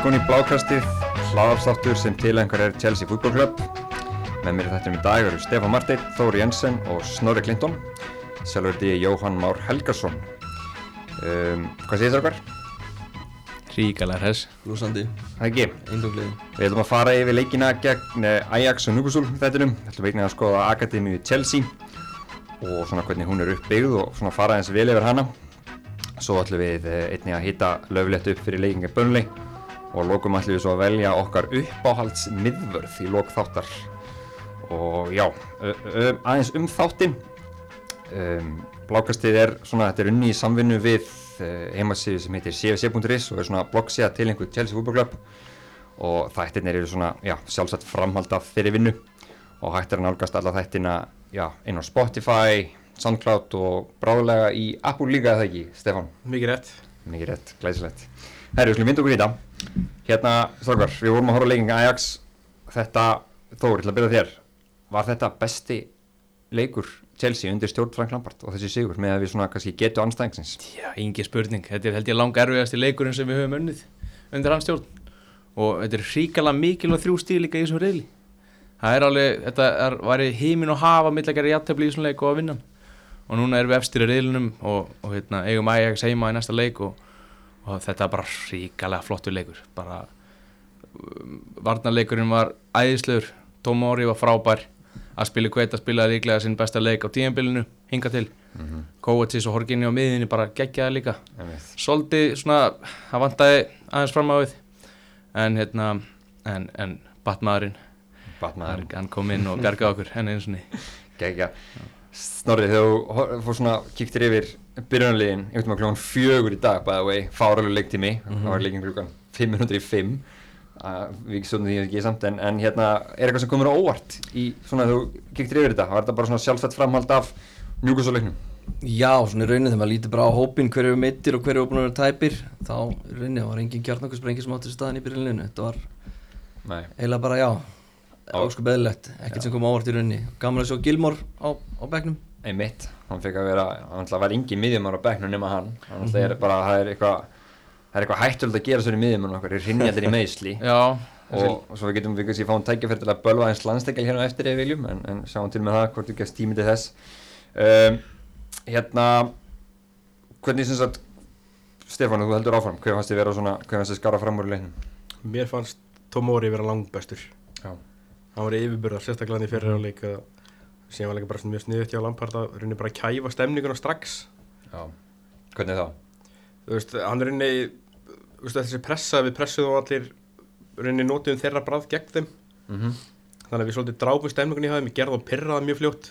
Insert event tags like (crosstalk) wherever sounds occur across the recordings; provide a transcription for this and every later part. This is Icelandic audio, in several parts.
Velkomin í Blákastið, hlaðarstáttur sem tilengar er Chelsea Football Club. Með mér í þettum í dag eru Stefán Marteinn, Þóri Jensen og Snorri Clinton. Sjálfur þetta ég Jóhann Már Helgarsson. Um, hvað segir það okkar? Ríkalega hress Lúsandi, Það ekki. eindókliði Við ætlum að fara yfir leikina gegn eh, Ajax og Newcastle þettinum. Við ætlum einnig að skoða Akademíu Chelsea og svona hvernig hún er uppbyggð og svona fara eins vel yfir hana. Svo ætlum við eh, einnig að hýta löflegt upp fyrir leikinga Burnley og lokum ætlum við svo að velja okkar uppáhalds miðvörð í lok þáttar. Og já, aðeins um þáttinn. Um, Blákastið er svona, þetta er unni í samvinnu við uh, heimasíðu sem heitir cfc.is og er svona bloggsíða til einhver Chelsea Football Club og þættirnir eru svona, já, sjálfsagt framhald af þeirri vinnu og hægt er að nálgast alla þættina, já, inn á Spotify, Soundcloud og bráðulega í Apple líka eða ekki, Stefán? Mikið rétt. Mikið rétt, glæsilegt. Herri, við skulum vinda okkur í þetta. Hérna, strákar, við vorum að horfa leikinga Ajax. Þetta, Þóri, til að byrja þér, var þetta besti leikur Chelsea undir stjórn Frank Lampard og þessi sigur með að við svona kannski getu anstæðingsins? Já, yngi spurning. Þetta er held ég lang erfiðasti leikurinn sem við höfum unnið undir hans stjórn. Og þetta er ríkala mikil og þrjú stíl líka í þessum reyli Það er alveg, þetta er, væri heimin og hafa millækari játtöfli í þessum leik og að vinna og núna erum við efstir í reylinum og, og hérna, eigum Ajax heima í næsta leik og, og þetta er bara ríkala flottur leikur. Bara um, varnarleikurinn var æðislegur. Tomori var frábær. Að spila kveit að spila líklega sinn besta leik á tíðanbylunu hinga til. Mm -hmm. Kovacis og Horginni á miðinni bara geggjaði líka. Soldi svona, það vantaði aðeins fram á við. En hérna en, en Batmaðurinn. Batmaður, hann, kom inn og bjargaði okkur henni eins og ný gegja. Snorri, þú fór svona, kíktir yfir byrjunarliðin, einhvern veginn klokkan fjögur í dag, by the way, fáralega leiktími, það var leikin klokkan 505, uh, við stjórnum því ekki samt, en, en hérna, er eitthvað sem komur á óvart í svona, þegar þú kíktir yfir þetta, var þetta bara svona sjálfsagt framhald af njúkvæmsleiknum? Já, svona í rauninni þegar maður lítur bara á hópin hver eru meittir og hver eru búin að vera tæpir þá í rauninni var engin kjarnokkursprengi sem átti sér staðan í byrjunlinu þetta var Nei. eiginlega bara já Já. ósku beðilegt, ekkert sem kom ávart í rauninni. Gaman að sjá Gilmore á, á bekknum Einmitt, hann fekk að vera, hann ætla að vera yngi miðjumar á bekknum nema hann, hann ætla er bara, það er eitthvað, það er eitthvað hættulegt að gera svo í miðjumar okkar, er hrinnjaldir í meðsli. Já, og svo við getum við kannski fáum tækjafæri til að bölva eins landstekjal hérna eftir ef við viljum en, en sjáum til með það hvort við gefst tími til þess. Um, hérna hvernig sem sagt Stefán, þú heldur áfram, hver fannst þið vera svona hver fannst þið skara fram úr í leiknum? Mér fannst Tomori vera langbestur. Já. Hann var yfirbörðar, sérstaklega hann í fyrir áleik að síðan var líka bara mjög sniðut hjá Lampard að rauninni bara kæfa stemninguna strax. Já. hvernig þá? Þú veist, hann rauninni, þú veist, þessi pressa, við pressuðum allir rauninni notuðum þeirra bráð gegn þeim. Mm Þannig að við svolítið drápum stemningunni í það, við gerðum að pyrra það mjög fljótt.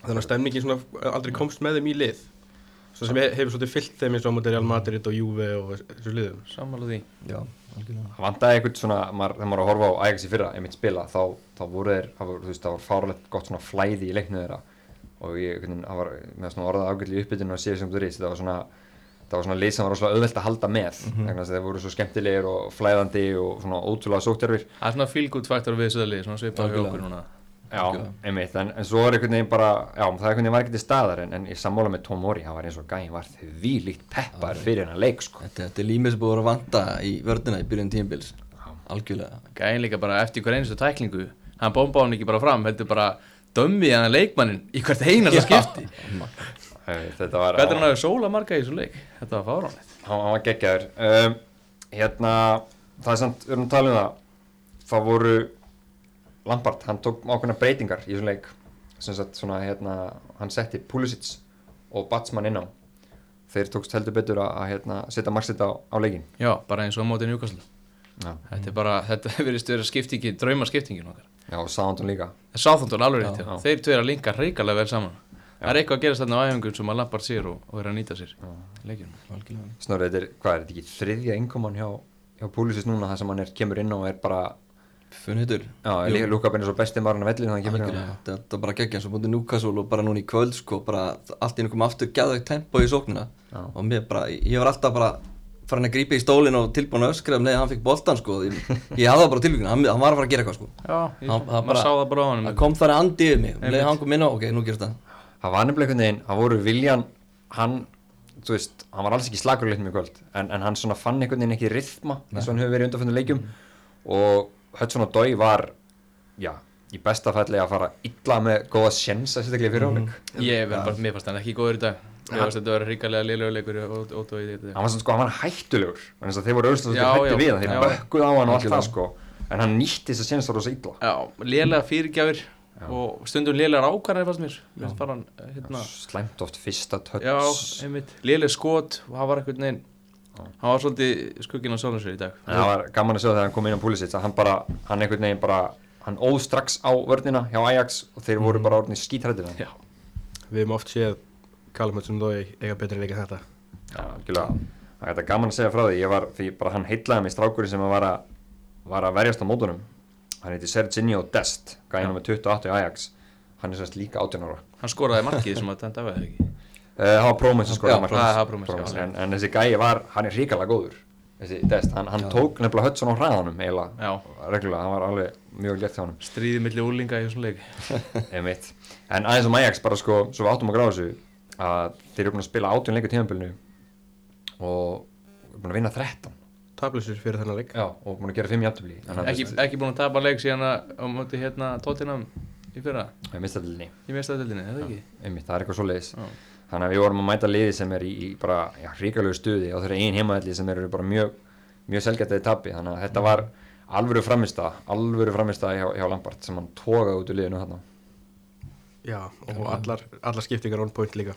Þannig að stemningin svona aldrei komst með þeim í lið. Sem hefur svolítið fyllt þeim eins og á móti Real Madrid og Juve og þessu liðum. sammála því Já, það vantaði eitthvað svona, maður, þegar maður var að horfa á Ajax í fyrra, einmitt spila, þá, þá voru þeir það var, þú veist, það var fáralegt gott svona flæði í leiknu þeirra. Og ég, það var með svona orðað ágætli í uppbytun og séu sem þú reyst, það var svona það var svona lið sem var rosalega auðvelt að halda með mm -hmm. þeir voru svo skemmtilegir og flæðandi og svona ótrúlega sóktjörfir Það er svona feel good faktor við þessu öðli, svona svipað hjá okkur núna Já, einmitt, en, en svo er einhvern veginn bara, já, það er einhvern veginn var ekki til staðar en, en í sammála með Tom Mori, hann var eins og gæðin var því líkt peppar fyrir hennar leik, sko. Þetta, þetta er límið sem búið að vera að vanta í vördina í byrjun tímbils algjörlega. Gæðin líka bara eftir hver einustu tæklingu hann bomba hann ekki bara fram, heldur bara dömmi hann leikmannin í hvert einasta skipti. Einmitt, þetta var, Hvernig hann hafði sóla marga í þessu leik? Þetta var fáránlegt. Hann, hann var geggjaður. Um, hérna, það er samt, við erum að tala um það, það voru Lampard, hann tók ákveðna breytingar í þessum leik, sem sagt, svona, hérna, hann setti Pulisic og Batsman inn á. Þeir tókst heldur betur að, að hérna, setja marksitt á, á leikin. Já, bara eins og á móti Newcastle Já, Þetta er bara, þetta hefur verið skiptingi, draumaskiptingin okkar já og Sándon líka. Sáþóndun alveg rétt, Já. já. þeir tveir að linka reikalega vel saman Það er eitthvað að gerast þarna á æfingum sem að Lampard sér og, og er að nýta sér Já. leikjum algjörlega Snorri, þetta er, hvað er þetta ekki þriðja innkoman hjá, hjá Pulisic núna það sem hann er, kemur inn á og er bara, Funnhittur já, Jú. Lukabin er svo besti maðurinn af vellinu þannig að hann kemur inn á. Algjörlega, þetta er bara geggja og búin Newcastle og bara núna í kvöld sko, bara allt í einhverjum aftur geðveikt tempo í sóknina. Já. og mér bara, ég var alltaf bara farin að grípa í stólinn og tilbúin að öskra um að hann fikk boltan sko, ég, (laughs) ég hafði það bara tilvíkuna, hann, hann var að fara að gera eitthvað sko. Já, ég, Hann- hann maður bara- sá það bara á hann það kom þar að andi yfir mig, um Einmitt. að hann kom inn á, ok, nú gerist það. Það var nefnilega einhvern veginn, það voru Viljan, hann þú veist, hann var alls ekki slagur leitt mjög kvöld en, en hann svona fann einhvern veginn ekki rithma eins og hann hefur verið í undanfjöndu leikjum. Og Hudson og Dói var já, í besta falli að fara illa með góða sjens að setja ekki fyrir áleik Ég verð bara, mér fannst hann ekki góður í dag. Fannst þetta að vera ríkalega liðlega leikur og, og, hann var svona sko, hann var hættulegur. Að þeir voru auðvitað já, hrætti við hann. Þeir bökkuð á hann og allt það sko. En hann nýtti þess að sjens það rosa illa. Já, liðlega fyrirgjafir og stundum liðlegar eh, hérna slæmt oft fyrsta einmitt, liðleg skot og hann var einhvern veginn Hann var svolítið skugginn á sjálfum sér í dag En það var gaman að sjá þegar hann kom inn á Pulisic að hann bara, hann einhvern veginn bara hann óð strax á vörnina hjá Ajax og þeir voru bara orðinni skítrættir Já, Við hefum oft séð Hudson Dói eiga betri leik en þetta Já, algjörlega. Það er þetta gaman að segja frá því, ég var, því bara hann heitlaði mig strákurinn sem var að, var að verjast á mótunum. Hann heiti Serginho Dest, gæði með 28 í Ajax. Hann er sérst líka 18 ára. hann skoraði markið sem að af eða ekki Promes, Promes, já. en, en þessi gæi var, hann er hrikalega góður. Þessi Dest, hann, hann tók nefnilega Hudson á hraðanum eiginlega, reglulega, hann var alveg mjög létt hjá honum. stríði milli úlinga í þessum leik. (laughs) En aðeins um Ajax bara sko, svo við áttum að gráða þessu að þeir eru búin að spila 18 leikur tímabilinu og búin að vinna 13 Tablusir fyrir þennan leik. Já, og búin að gera 5 jafntöfli ekki, ekki búin að tapa leik síðan að á móti hérna tóttinam í fyrra? Í einmitt, það er eitthvað svo leiðis. Þannig að við vorum að mæta liði sem er í, í bara já, hrikalegu stuði á þeirra einn heimaðalli sem eru bara mjög mjög selgættið tapi, þannig að þetta var alvöru framista, alvöru framista hjá, hjá Lampard sem hann tókaði út úr liðinu þarna. Já, og allar, allar skiptingar on point líka.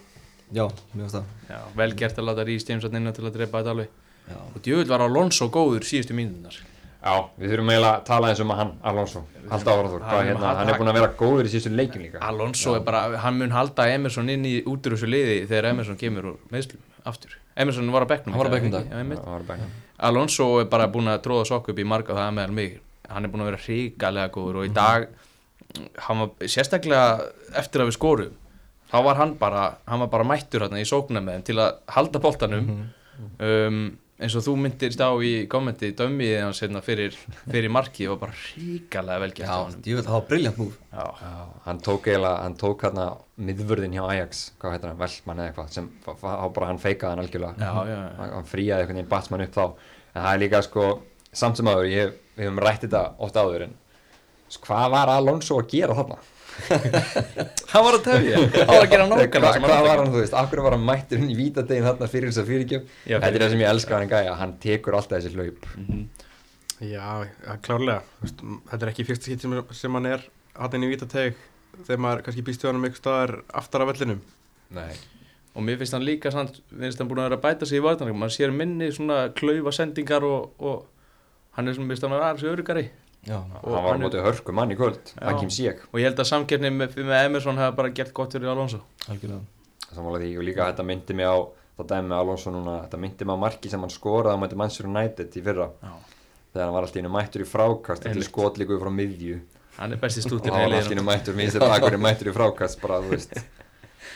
Já, það. Já, vel gert að láta Rís James inn til að drepa þetta alveg. Já, og djöfull var Alonso góður síðustu mínunar Já, við þurfum eiginlega að tala eins um að hann, Alonso, halda ára þór, Hann er hérna, að hann er búin að vera góður í síðustu leikin líka. Alonso er bara, hann mun halda Emerson inn í út úr þessu liði þegar Emerson kemur úr meðslum aftur. Emerson var á bekknum Hann var já. Já, hann var bara- Alonso er bara búin að tróða sokk upp í marga og það er meðal mig. Hann er búin að vera hrikalega góður og í dag hann var sérstaklega eftir að við skorum þá var hann bara, hann var bara mættur hérna í sókna með þeim til að halda boltanum. Um, eins og þú myndir stá í kommenti dömmið hans hérna fyrir, fyrir marki og bara hrikalega vel gert já á honum ég veit það var briljant múf Já, Já, hann tók eiginlega, hann tók hérna miðvörðin hjá Ajax, hvað heitir hann, Veltmann eða eitthvað, sem bara hann feikaði hann algjörlega. já, já, já. Hann, hann fríaði einhvern veginn batsmann upp þá. En það er líka sko, samt sem áður, ég, við höfum rætt þetta oft áður, en sko, hvað var Alonso að gera þarna? (laughs) hann var að tefja. Hann var að gera nákvæmlega sem hvað hann var hann, þú veist, akkur var hann mættur inn í vítategin þarna fyrir þess að fyrirgjöf? Já, Þetta er það sem ég elska hann gæja, hann tekur alltaf þessi hlaup. Já, ja, klárlega. Þú veist, m- Þetta er ekki fyrsta skitt sem, sem hann er hann í vítateg þegar maður kannski býst við hann um einhver staðar aftar af vellinum. Nei. og mér finnst hann líka samt, finnst hann búin að vera að bæta sig í vartanleikum, maður sér minni svona klaufa sendingar og, og hann er svona, finnst hann að vera Já, Og hann var á hann er- móti hörku mann í kvöld, og ég held að samkeppni með, með Emerson hefði bara gert gott fyrir Alonso. Algjörlega. Samanlega því og líka þetta myndi mig á það dæmi með Alonso núna, þetta myndi mig á marki sem hann skoraði á mæti Manchester United í fyrra. Já. þegar hann var alltaf innu mættur í frákast eftir Einmitt. skotlíku frá miðju. Hann er besti og stútir hann var alltaf innu mættur minnst þetta akkur mættur í frákast bara, þú veist,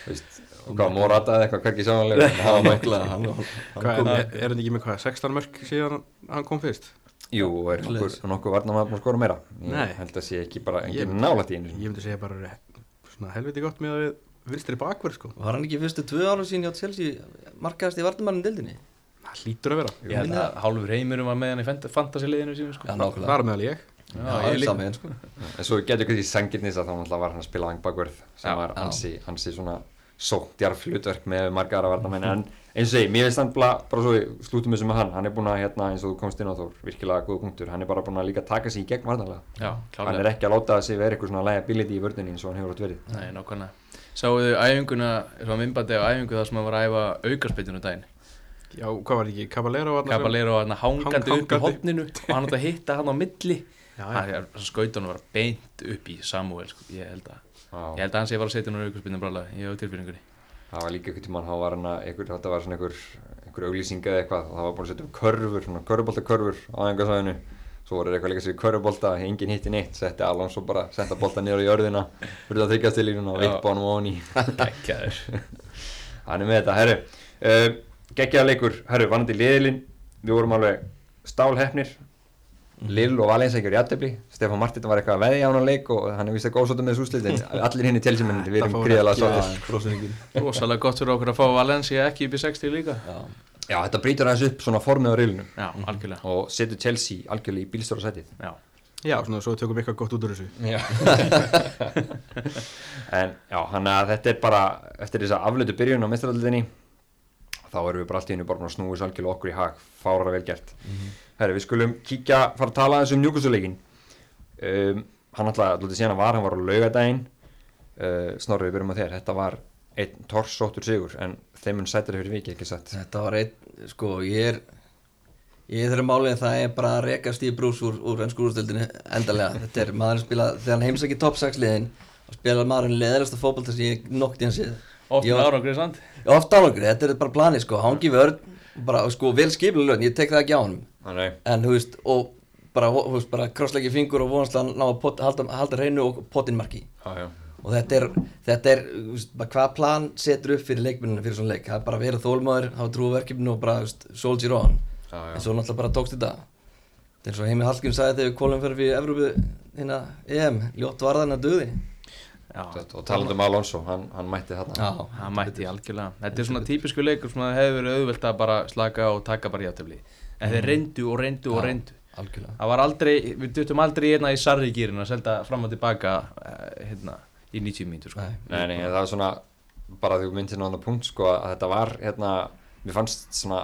veist og hvað, Morata eða eitthvað, hverki sjáanlega (laughs) en hann var mættur er, er, er hann ekki með hvað, 16 mörg síðan hann kom fyrst? Jú, og er nokkur, nokkur varna maður búin að skora meira. Ég Nei. held að sé ekki bara engin nálætt í einu Ég myndi segja bara svona helviti gott með að við vinstri bakverð sko. Var hann ekki fyrstu tvö ára sín hjá Chelsea markaðast í vartumannin dildinni? Það hlýtur að vera. Ég held að hálfur heimurum var með hann í fant- fantasy liðinu sínu sko. Já, Það er meðal ég. Já, Já, ég líka. sami einn sko. (laughs) En svo getur ekki því sangirnis að þá var hann að spila vangbakverð sem Já, var já. hansi, hansi svona sóttjarf hlutverk með marga aðra varnamenn en eins og segi, mér finnst hann bara, bara svo þessu með hann, hann er búin að hérna eins og þú komst inn á þór, virkilega góð punktur. Hann er bara búin að líka taka sig í gegn varnarlega. Já, hann er ekki að láta sig vera eitthvað svona liability í vörðinni eins og hann hefur átt verið. Nei, nákvæmlega. Sáuðu æfinguna, svona minnbandi á æfingu þar sem hann var að æfa aukarspytinu daginn? Já, hvað var ekki, Caballero var Caballero hann hangandi upp í hotninu og hann átti að hitta hann á milli Í ég held að ég hann sé var að setja á aukarspytinu brálega ég hef tilbyrningunni það var líka eitthvað tímann, hann var svona einhver, einhver auglýsing eða eitthvað. Og það var búin að setja upp körfur, svona körfuboltakörfur á einhversvæðinu svo voru eitthvað líka sér körfubolta, enginn hitti neitt. Setti Alonso bara, senda bolta niður í jörðina fyrir að þykja til línuna og honum ofan í. (laughs) Gekkjaður (laughs) hann er með þetta, herru. Uh, geggjaða leikur, herru, vannandi liðilinn við vorum alveg stálhefnir Lill og Valens ekki verið jættefli Stefán Martin var eitthvað að veðja á hann leik og hann er vist ekki ósóttum með þessu úslit en (laughs) allir hinn í telsumennir við erum gríðalega Prósenningin rosalega gott fyrir okkur að fá Valencia ekki upp í 60 líka. Já, Já, þetta brýtur aðeins upp svona formið á reilunum já, algjörlega. Og setur Chelsea algjörlega í bílstóra sætið. Já, Já, svona svo tökum við eitthvað gott út úr þessu. Já. (laughs) En já, hann að þetta er bara eftir þess að aflötu byrjun á mestaraldinni þá erum við bara allt í hennu bara að snúið svo algjörlega okkur í hag. Fárara vel gert. Herri, við skulum kíkja, fara að tala aðeins um njúkusuleikin um, Hann alltaf, lútið síðan að var, hann var á laugadaginn uh, Snorri, við byrjum á þér. Þetta var einn torsóttur sigur en þeim mun sættir fyrir viki, ekki satt? Þetta var einn, sko, ég er Ég þeirra málið það er bara að reka Steve Bruce úr, úr ennsku úrstildinu endalega. (laughs) Þetta er maðurinn spila, þegar hann heimsækir top 6 liðin og spila maðurinn leðilegsta fótbolta sem ég nokkt í hans séð. oft Ég með var- árangri sant? Oft álangri, þetta er bara planið sko, hangi vörð, bara sko vel skipilega lögn, ég tek það ekki á honum. Þannig, En þú veist, og bara, þú veist, bara krossleiki fingur og vonast að ná að pot, halda, halda hreinu og potinn marki. já, já Og þetta er, þetta er, þú veist, bara hvað plan setur upp fyrir leikmennina fyrir svona leik. Það er bara að vera þólmaður, hafa trú á verkefninu og bara, þú veist, soldier on. Já, já. En svo náttúrulega bara tókst þetta. Þetta er eins og Heimi Hallgrim sagði þegar við kólum fyrir fyrir Evrópu, hérna, EM, ljótt varðan að döði. Og talandi um Alonso, hann, hann mætti þarna. Já, það mætti algjörlega. Þetta er svona típisku leikur sem það hefur verið auðvelt að bara slaka og taka bara játtöfli en þeir reyndu og reyndu og reyndu. algjörlega. það var aldrei, við duttum aldrei hérna í sarrigýrin að selda fram og tilbaka eh, hérna, í 90 mínútur sko. Nei. Nei, nei, það var svona bara því þú myndir náttúrulega punkt sko að þetta var hérna, mér fannst svona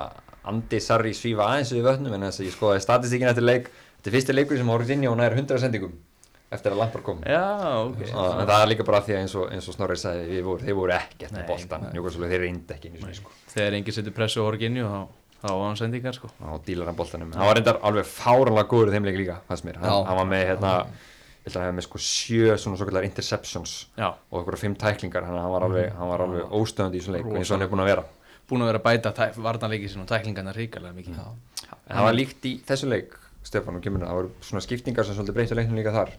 Andi Sarri svífa aðeins við vötnum en þess að ég skoðaði statistíkin eftir leik. Þetta er fyrsti leikur sem horfði inn í og nær 100 sendingum eftir að Lampard kom. Já, ok. Og, en það er líka bara því að eins og, eins og Snorri sagði voru, þeir voru ekkert með. Njókvæmslega þeir reyndi ekki einu sinni, sko. þegar enginn setur pressu á Horginju þá, þá var hann sendingar sko. á dílar hann boltanum. Hann var reyndar alveg fáranlega góður í þeim leik líka fannst mér, hann, hann var með hérna ég held að hann hefði með sko sjö svona svo kallar interceptions já, og okkur fimm tæklingar. Hann var alveg, hann var alveg óstöðandi í svona leik eins og hann er búin að vera. Búin að vera bæta varnanleiki sinum og tæklingarna ríkalega mikið. Já. En það var líkt í þessu leik, Stefán og Kemurinn, það voru svona skiptingar sem svolítið breyttu leiknum líka þar.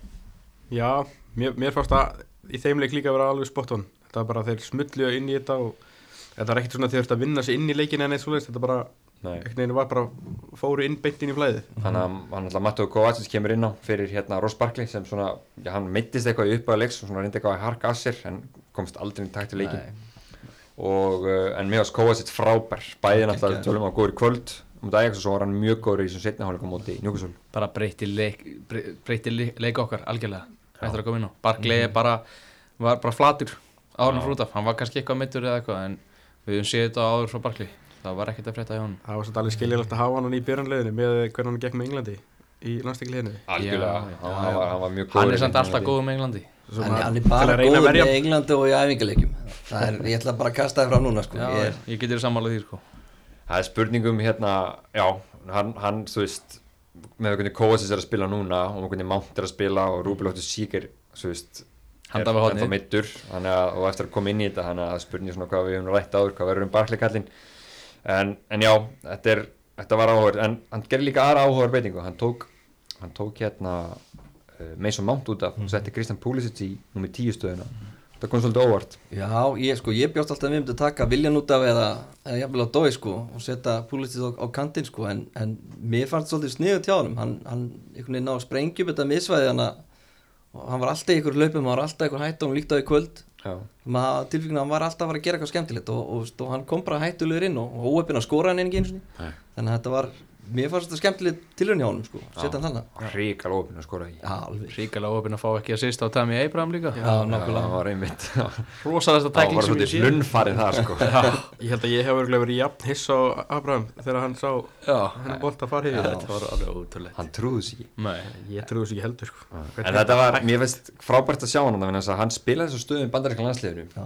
Já, mér, mér fannst að í þeim leik líka að vera alveg spot on Þetta var bara þeir smullu inn í þetta og þetta var ekkert svona þeir þurftu að vinna sig inn í leikin en eitt svoleiðis, þetta bara, Nei. ekkert neginn var bara fóru inn beint inn í flæðið Þannig að hann alltaf Mattu Kovacic kemur inn á fyrir hérna Ross Barkley sem svona, já hann meittist eitthvað í uppæða leiks og svona reyndi eitthvað að harka að sér en komst aldrei í takt í leikin. Nei. Og, uh, en mér varst Kovacic frábær, bæði náttúrulega tölum á góður í kvöld um daginn og svo var hann mjög góður í þessum setna hálfleikum á móti í Njókusöl. bara breytti leik, brey- breytti le- leik okkar algjörlega eftir að koma inn á. Barkley er bara, var bara flatur áður en frútaf, hann var kannski eitthvað mittur eða eitthvað en við höfum séð þetta áður frá Barkley. Það var ekkert að frétta hjá hann Það var svolítið alveg skiljilegt að hafa hann í byrjanleginu með hvernig hann gekk með Englandi í landstíkliðinu Algjörlega, hann, var, hann var mjög góður. hann er samt alltaf góð með Englandi. Hann, hann er bara verja með Englandi og í er, ég ætla bara að kasta það fram núna, sko. já, Ég ég, er, ég getur sammálað því sko. Það er spurningum hérna, já, hann, hann þú veist, með hvernig Kovacic er að spila núna og hvernig Mount er að spila og Rúbi Lóttur Síker, þú veist, Handa er ennþá að, og eftir að koma inn í þetta, þannig að spurning svona hvað við höfum rætt áður, hvað verður um Barkley-kallinn, en, en já, þetta, er, þetta var áhugur, en hann gerir líka aðra áhugur beitingu, hann tók, hann tók hérna uh, Mason Mount út af og setti Kristjan Pulisic í nummer 10 stöðuna, það kom svolítið óvart. já, ég, sko, ég bjóst alltaf að við myndum að taka viljan út af eða, eða jafnvel á dói, sko, og setja púlistið á, á kantinn, sko, en, en mér fannst svolítið sniðu tjá honum. Hann, hann einhvern veginn ná að sprengja upp þetta misvæði hann og hann var alltaf í ykkur hlaupum, hann var alltaf ykkur hætt og hann líkt á í kvöld. Tilfengið að hann var alltaf að fara að gera eitthvað skemmtilegt og, og, og hann kom bara hættulegur inn og, og óöppin að skora hann einu sinni Nei. þannig að þetta var, mér fannst þetta skemmtilegt tilhörn hjá honum sko, setja hann þannig ríkal ópinn að skora í. Já, alveg. Ríkalega ofinn að fá ekki að sýsta á Tammy Abraham líka. Já, Já, nákvæmlega. það var einmitt. (laughs) rosalasta Það tækling var sem ég sé hlunnfarið þar, sko. (laughs) Ég held að ég hef örgulega verið jafn hiss á Abraham þegar hann sá já, hennar bolt að fara yfir þetta var alveg ótrúlegt. Hann trúði sér ekki. Nei, Ég trúi þess ekki heldur sko. En þetta var, mér finnst frábært að sjá hann að hann spilaði þessu stöðum bandaríska landsliðinu. Já.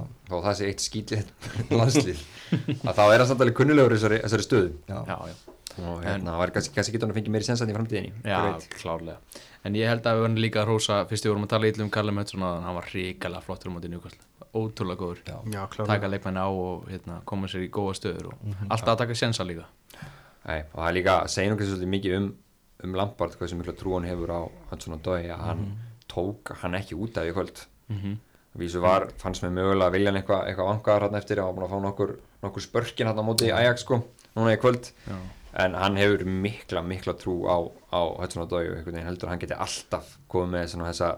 (laughs) og Já, já, já og hérna, það var kannski, kannski getur hann að fengið meiri sensan í framtíðinni. Já, klárlega. En ég held að við verðum líka að rósa Fyrst við vorum að tala illa um Karli Mötsson að hann var ríkala flottur um átti njúkvæslu Ótrúlega góður. Já. Já, klálega Taka leikmenni á og hérna, koma sér í góða stöður og alltaf að taka sjensa líka. Nei, og það er líka að segja nokkuð svolítið mikið um, um Lampard hversu mikla trú hann hefur á hans svona dói að hann tók hann ekki út af í kvöld. Mm -hmm. Vísu var, fannst mér mögulega að vilja hann eitthvað eitthva vangaðar hann eftir hann var búin að fá nokkur, nokkur spörkin hann á móti Ajax sko, núna í kvöld en hann hefur mikla, mikla trú á, á Hudson og Dói og einhvern veginn heldur að hann geti alltaf komið með svona þessa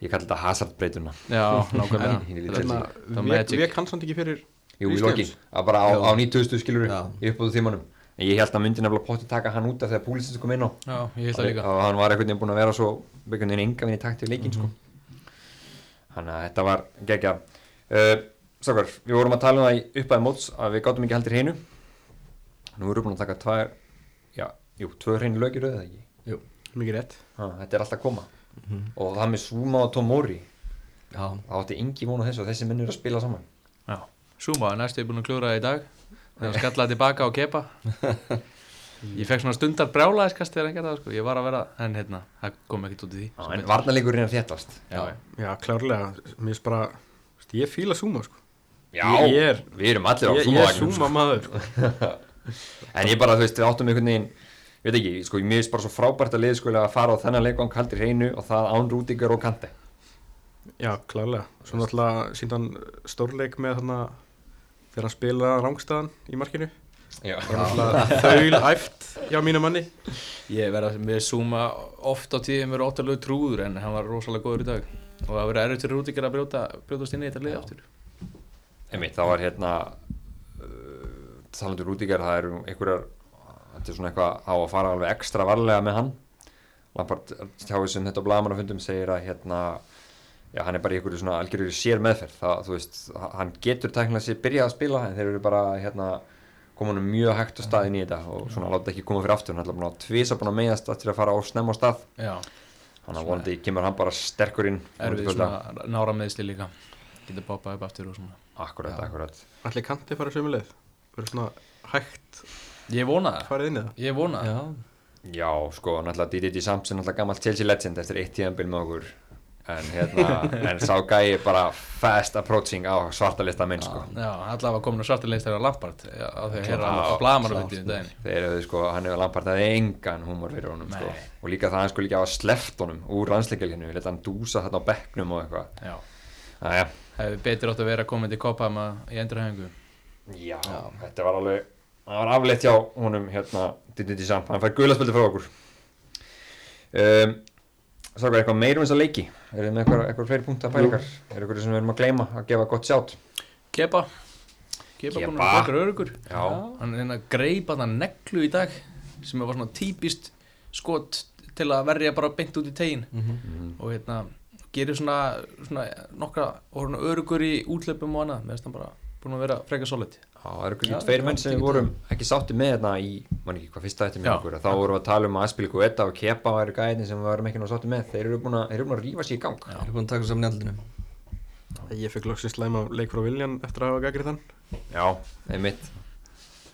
ég kalli þetta hazardbreytuna. Já, nákvæmlega. Í vek- vek hann ekki fyrir Jú, í lokin, að bara á, á 9000 skilur í uppbúðu tímanum. En ég held að myndi nefnilega potti taka hann út af þegar Púlisins kom inn á. Já, ég held það líka. og hann var einhvern veginn búinn að vera svo einhvern veginn enga veginn í takt við leikin sko. þannig að þetta var geggja uh, Sákar, við vorum að tala um það í uppæði móts að við gátum ekki heldur hreinu nú erum við búin að taka tvær já, jú, tvö hreinu lögir eða ekki? Mikið rétt. Ha, þetta er alltaf að koma. Og það með Zuma og Tomori Já, það átti engi vonu þessu og þessi menn eru að spila saman. Já, næstu er búin að klúra það í dag. Þegar hann skallaði tilbaka á kepa. (laughs) Ég fekk svona stundar brjálæðiskast þegar hann gerði það sko, ég var að vera en hérna, það kom ekkert út í því. Já, en betur. varnarleikurinn er þéttast. Já, já. Klárlega, mér finnst bara ég fíla Zuma sko. Já, Ég- ég er- við erum allir á Ég, ég er Zuma maður sko. (laughs) En ég bara, þú veist, við áttum einhvern veginn Ég veit ekki, sko, mér finnst bara svo frábært að sko að fara á þennan leikvang haldir hreinu og það án rútingar og kanti Já, klárlega Svo náttúrulega sínd hann stórleik með þarna þegar hann spilaði rángstæðan í markinu. Já, og náttúrulega þaul æft hjá mínu manni. Ég verða með Zuma oft á tíðum verið óttalegu trúður en hann var rosalega góður í dag. Og það verið erfitt fyrir Rúdíkar að brjóta, brjótast inn í þetta lið aftur. Einmitt, það var hérna talandur rútingar, það eru einhverjar þetta er svona eitthvað á að fara alveg ekstra varlega með hann. Lampard tjáði sem þetta blagamannafundum segir að hérna já, hann er bara í einhverju svona algjörður sér meðferð það, þú veist, hann getur tæknilega sér byrjað að spila en þeir eru bara hérna komunum mjög hægt á staðin í þetta og svona láta ekki koma fyrir aftur. Hann er að tvisa búin að meðast til að fara á snemma á stað. Já, þannig að vonandi kemur hann bara sterkur inn erfið svona nára meðsli líka. Getur poppað upp aftur og svona. Akkurat, akkurat. Allir kanti fara sömu leið verður svona hægt Ég vona það, farið inn í það. Ég vona það. Já, Já, sko, náttúrulega D.D.G. Sampson náttúrulega gammalt Chelsea legend eftir eitt tíðanbíl með okkur. En hérna, (laughs) en sá gæi bara fast approaching á svarta lista minn, sko. Já, allavega komin að svarta leist þegar Lampard á því að hérna á blagamannafundinu daginn. Þeir eru sko, hann hefur lampart að engan húmor fyrir honum, sko. Nei. og líka það hann sko líka hafa sleppt honum úr landsleikalinu, við leta hann dúsa þarna á bekknum og eitthvað, Já, aðja hefði betur átt að vera komið til Kopama í endurhæfingu Já, þetta var alveg það var afleitt hjá honum hérna D.D.G. Samp, hann fær guðlaspöldi frá okkur. Um, Svo eitthvað meira um þessa leiki? Er þið með eitthvað, eitthvað fleiri punktar pælingar er eitthvað sem við erum að gleyma að gefa gott sjátt? Kepa. Kepa búin að baka örugur Já. Hann er hérna að greipa það neglu í dag sem var svona típist skot til að verja bara beint út í tegin og hérna gerir svona, svona nokkra örugur í útlöpum og annað. Meðan hann bara búin að vera freka solid. Já, það eru ekki tveir menn sem vorum ekki sátti með þetta í, mann ekki hvað fyrsta þetta með okkur. Þá vorum við að tala um að Aspil Guetta og Kepa væri gæðin sem við varum ekki náttúrulega sátti með. Þeir eru búin að, þeir eru búin að rífa sér í gang. Ég er búin að taka saman í andlinu Ég fekk loksins slæma leik frá Viljan eftir að hafa gaggrið þann Já, einmitt.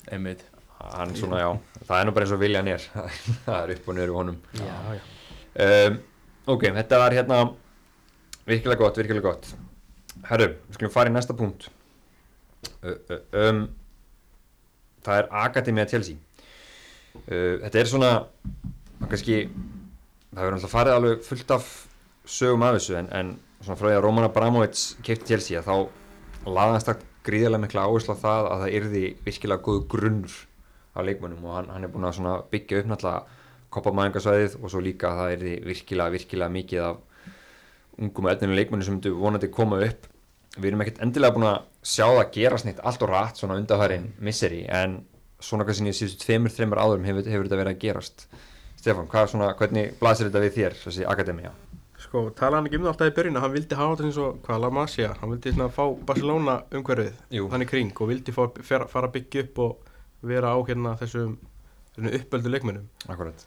Einmitt. Hann svona, já, það er nú bara eins og viljan er. (laughs) Það er upp og í honum. Já, já. Um, ok, þetta var hérna virkilega gott, virkilega gott. Herru, við skulum fara í næsta punkt um, það er Akademia Chelsea. Uh, þetta er svona kannski það hefur alltaf farið alveg fullt af sögum af þessu en, en svona frá því að Roman Abramovits keipti Chelsea þá laðast það gríðarlega mikla áherslu á það að það yrði virkilega góð grunnur af leikmönnum og hann, hann er búin að byggja upp náttúrulega koppamæðingarsvæðið og svo líka að það yrði virkilega, virkilega mikið af ungum og etninu leikmönnum sem myndu vonandi koma upp við erum ekkert endilega búin að sjá það gerast neitt allt og rætt svona undarfærin misseri en svona sem ég síðustu tveimur, þreimur áðurum hefur, hefur þetta verið að gerast er svona, hvernig blasir þetta við þér, þessi akademía? Sko, talaði hann ekki um það alltaf í byrjun að hann vildi hafa þetta eins og, hvað, La Masia hann vildi svona fá Barcelona umhverfið Jú. þannig kring og vildi fá, fer, fara að byggja upp og vera á hérna þessum, uppöldu leikmennum Akkurat.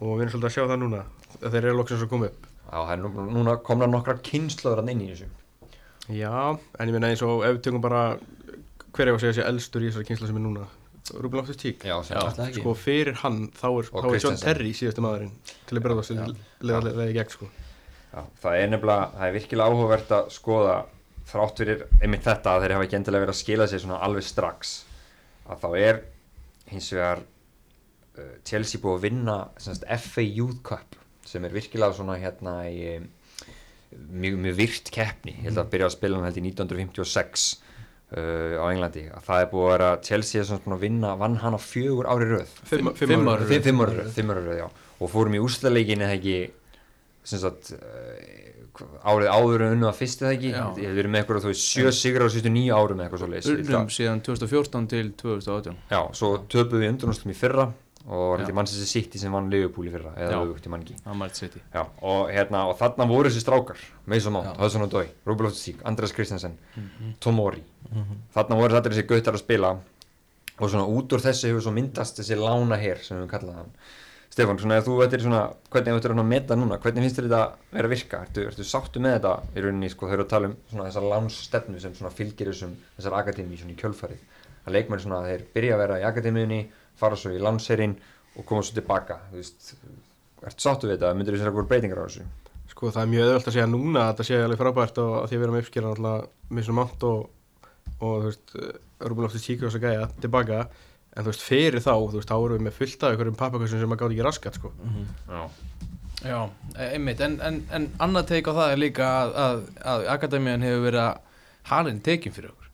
og við erum svolítið að sjá það núna að þeir eru loksins að koma upp Já, núna komna nokkra kynnslöður að inn í þessu. Já, en ég meina eins og ef við tökum bara hver er að segja sér elstur í þessari kynsla sem er núna. Rúben Loftus Tík Já. Það sko fyrir hann þá er, þá er John. Terry síðasti maðurinn til að byrja það leðarlega í gegn sko. Já, það er nefnilega, það er virkilega áhugavert að skoða þrátt fyrir einmitt þetta að þeir hafa ekki endilega verið að skila sér svona alveg strax að þá er hins vegar uh, Chelsea búið að vinna FA Youth Cup sem er virkilega svona hérna í um, mjög, mjög virt keppni, ég held að byrja að spila hann held í 1956 uh, á Englandi. Að það er búið að vera Chelsea er svona að vinna, vann hann á fjögur ári röð. Fimm, Fimm- fimm ár. Fimm, fimm ári röð, fimm ári röð, já. Og fórum í úrslaleikin eða ekki sem sagt uh, árið áður en unnu að fyrst eða ekki. Við erum með eitthvað, þú veist, sjö sigur á sístu nýju árum eða eitthvað svo leys Unnum síðan 2014 til 2018 Já, svo töpuðum við undurnústum í fyrra og var þetta Manchester City sem vann Liverpool í fyrra eða auðvögt í ekki Já, og, hérna, og þarna voru þessi strákar Mason Mount. Hudson Odoi, Ruben Loftus-Cheek, Andreas Christensen Mhm. Tomori. Þarna voru allir þessi gautar að spila og svona út úr þessu hefur svo myndast þessi lána hér sem við kallaðum hann. Stefán, svona þú veitir svona hvernig þú veitir að meta núna, hvernig finnst þér þetta vera að virka? Ertu, ertu sáttu með þetta í rauninni, sko, þau eru að tala um svona þessar lánsstefnu sem fylgir þessum þessar akademi í kjölfarið? Að leikmenn svona þeir byrja að vera í akademiðinni fara svo í lánsherinn og koma svo tilbaka, þú veist Ertu sáttu við þetta? Myndir þú sér eitthvað breytingar á þessu? Sko það er mjög öðvöld að segja núna að þetta sé alveg frábært og að því að við erum að uppskera alltaf með svona mátt og, og þú veist, Rúbin Loftus Cheek og þess að gæja tilbaka en þú veist, fyrir þá, þú veist, þá erum við með fullt af einhverjum pappakassum sem maður gáði ekki raskat, sko. Já. Já, e- einmitt, en, en, en annað teik á það er líka að, að, að Akademiðan hefur verið að halin tekin fyrir okkur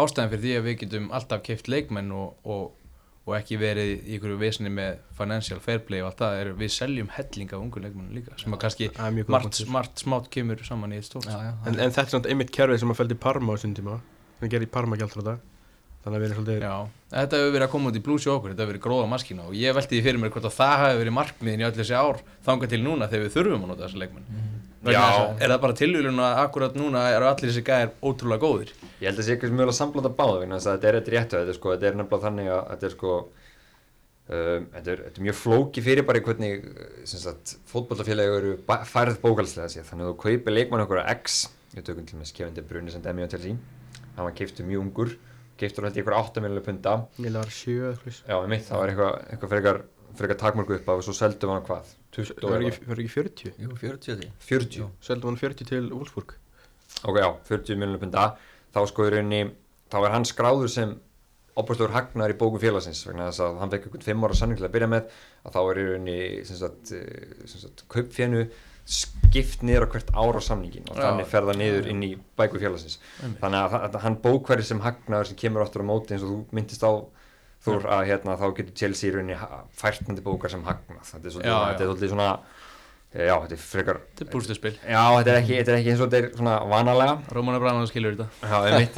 ástæðan fyrir því að við getum alltaf keift leikmenn og, og, og ekki verið í ykkur vesni með financial fair play og allt það er við seljum helling af ungu leikmennu líka sem að kannski margt, margt smátt kemur saman í eitt stórt En, en þetta er svona einmitt kerfið sem að feldi Parma á þessum tíma, sem gerir Parma gæltur þetta. Þannig að við erum svolítið, Já, þetta hefur verið að koma út í blúsi okkur, þetta hefur verið gróða maskína og ég velti því fyrir mér hvort að það hefur verið markmiðin í öll þessi ár þangað til núna þegar við þurfum að nota þessa leikmenn. Vegna Já. Er það bara tilvílun að akkurat núna eru allir þessi gæðir ótrúlega góðir? Ég held að sé eitthvað mjög að samblanda báða vegna þess að þetta er eitthvað réttu þetta er, sko, þetta er nefnilega þannig að þetta er sko um, þetta, er, þetta er mjög flóki fyrir bara í hvernig sem sagt, fótballafélagi eru færð bókalslega sér þannig að þú kaupir leikmann okkur að X við tökum til með Kevin De Bruyne sem demi á Chelsea hann var keiftur mjög ungur keiftur ég ykkur 8 miljonar punta eitthvað. já, mitt, það var eitthvað, eitthvað frekar, frekar takmörku upp af og svo seldum hann hvað 20 Það var ekki, var ekki 40. Jú, 40 því 40 Seldum hann 40 til Wolfsburg. ok, já, 40 miljonar punta þá sko í rauninni, þá er hann skráður sem opastur hagnar í bókum félagsins vegna þess að hann fekk einhvern fimm ára sanning til að byrja með að þá er í rauninni sem sagt, eh, sem sagt kaupfénu skipt niður á hvert ára samningin og þannig fer það niður inn í bækur félagsins. Þannig að, að hann bókverði sem hagnaður sem kemur áttur á móti eins og þú myndist á Þór að hérna þá getur Chelsea í rauninni ha- fært hann til bókar sem hagnað þetta er svolítið, Já, þetta er svolítið svona eh, já, þetta er frekar Þetta er búrstuspil. já, þetta er ekki, þetta er ekki eins og þetta er svona vanalega Róman Abraman skilur þetta. Já, einmitt.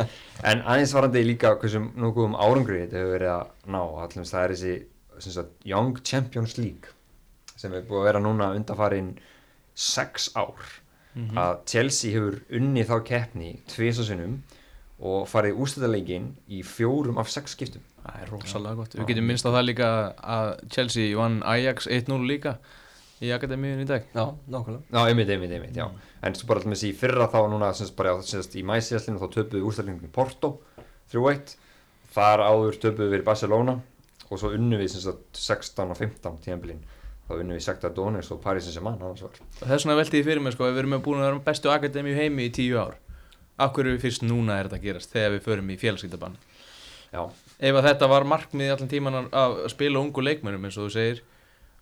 En aðeins varandi líka hversu nú góðum árangri þetta hefur verið að ná allum það er þessi sem sagt, Young Champions League sem er búið að vera núna undanfarin sex ár Mhm. að Chelsea hefur unnið þá keppni tvisasunum og farið úrstæðarleikin í fjórum af sex skiptum Það er rosalega gott. Við getum minnst á það líka að Chelsea vann Ajax 1-0 líka í Akademíun í dag. Já, nákvæmlega Já, einmitt, einmitt, einmitt, já En svo bara alltaf með þessi í fyrra þá núna sem sagt bara sem sagt, í mæsíðaslinu þá töpuðu úrstæðarleikin Porto 3-1 Þar áður töpuðu við í Barcelona og svo unnu við sem sagt 16 og 15 tíðanbilin þá unnu við Sekta Donis og Paris Saint-Germain annars var Og þess vegna velti ég fyrir mig sko, við erum búin að vera bestu Akademíu heimi í tíu ár. Akkur er fyrst núna er þetta að gerast þegar við förum í félagskiptabann. Já, Ef að þetta var markmið allan tíman að- spila ungu leikmennum eins og þú segir,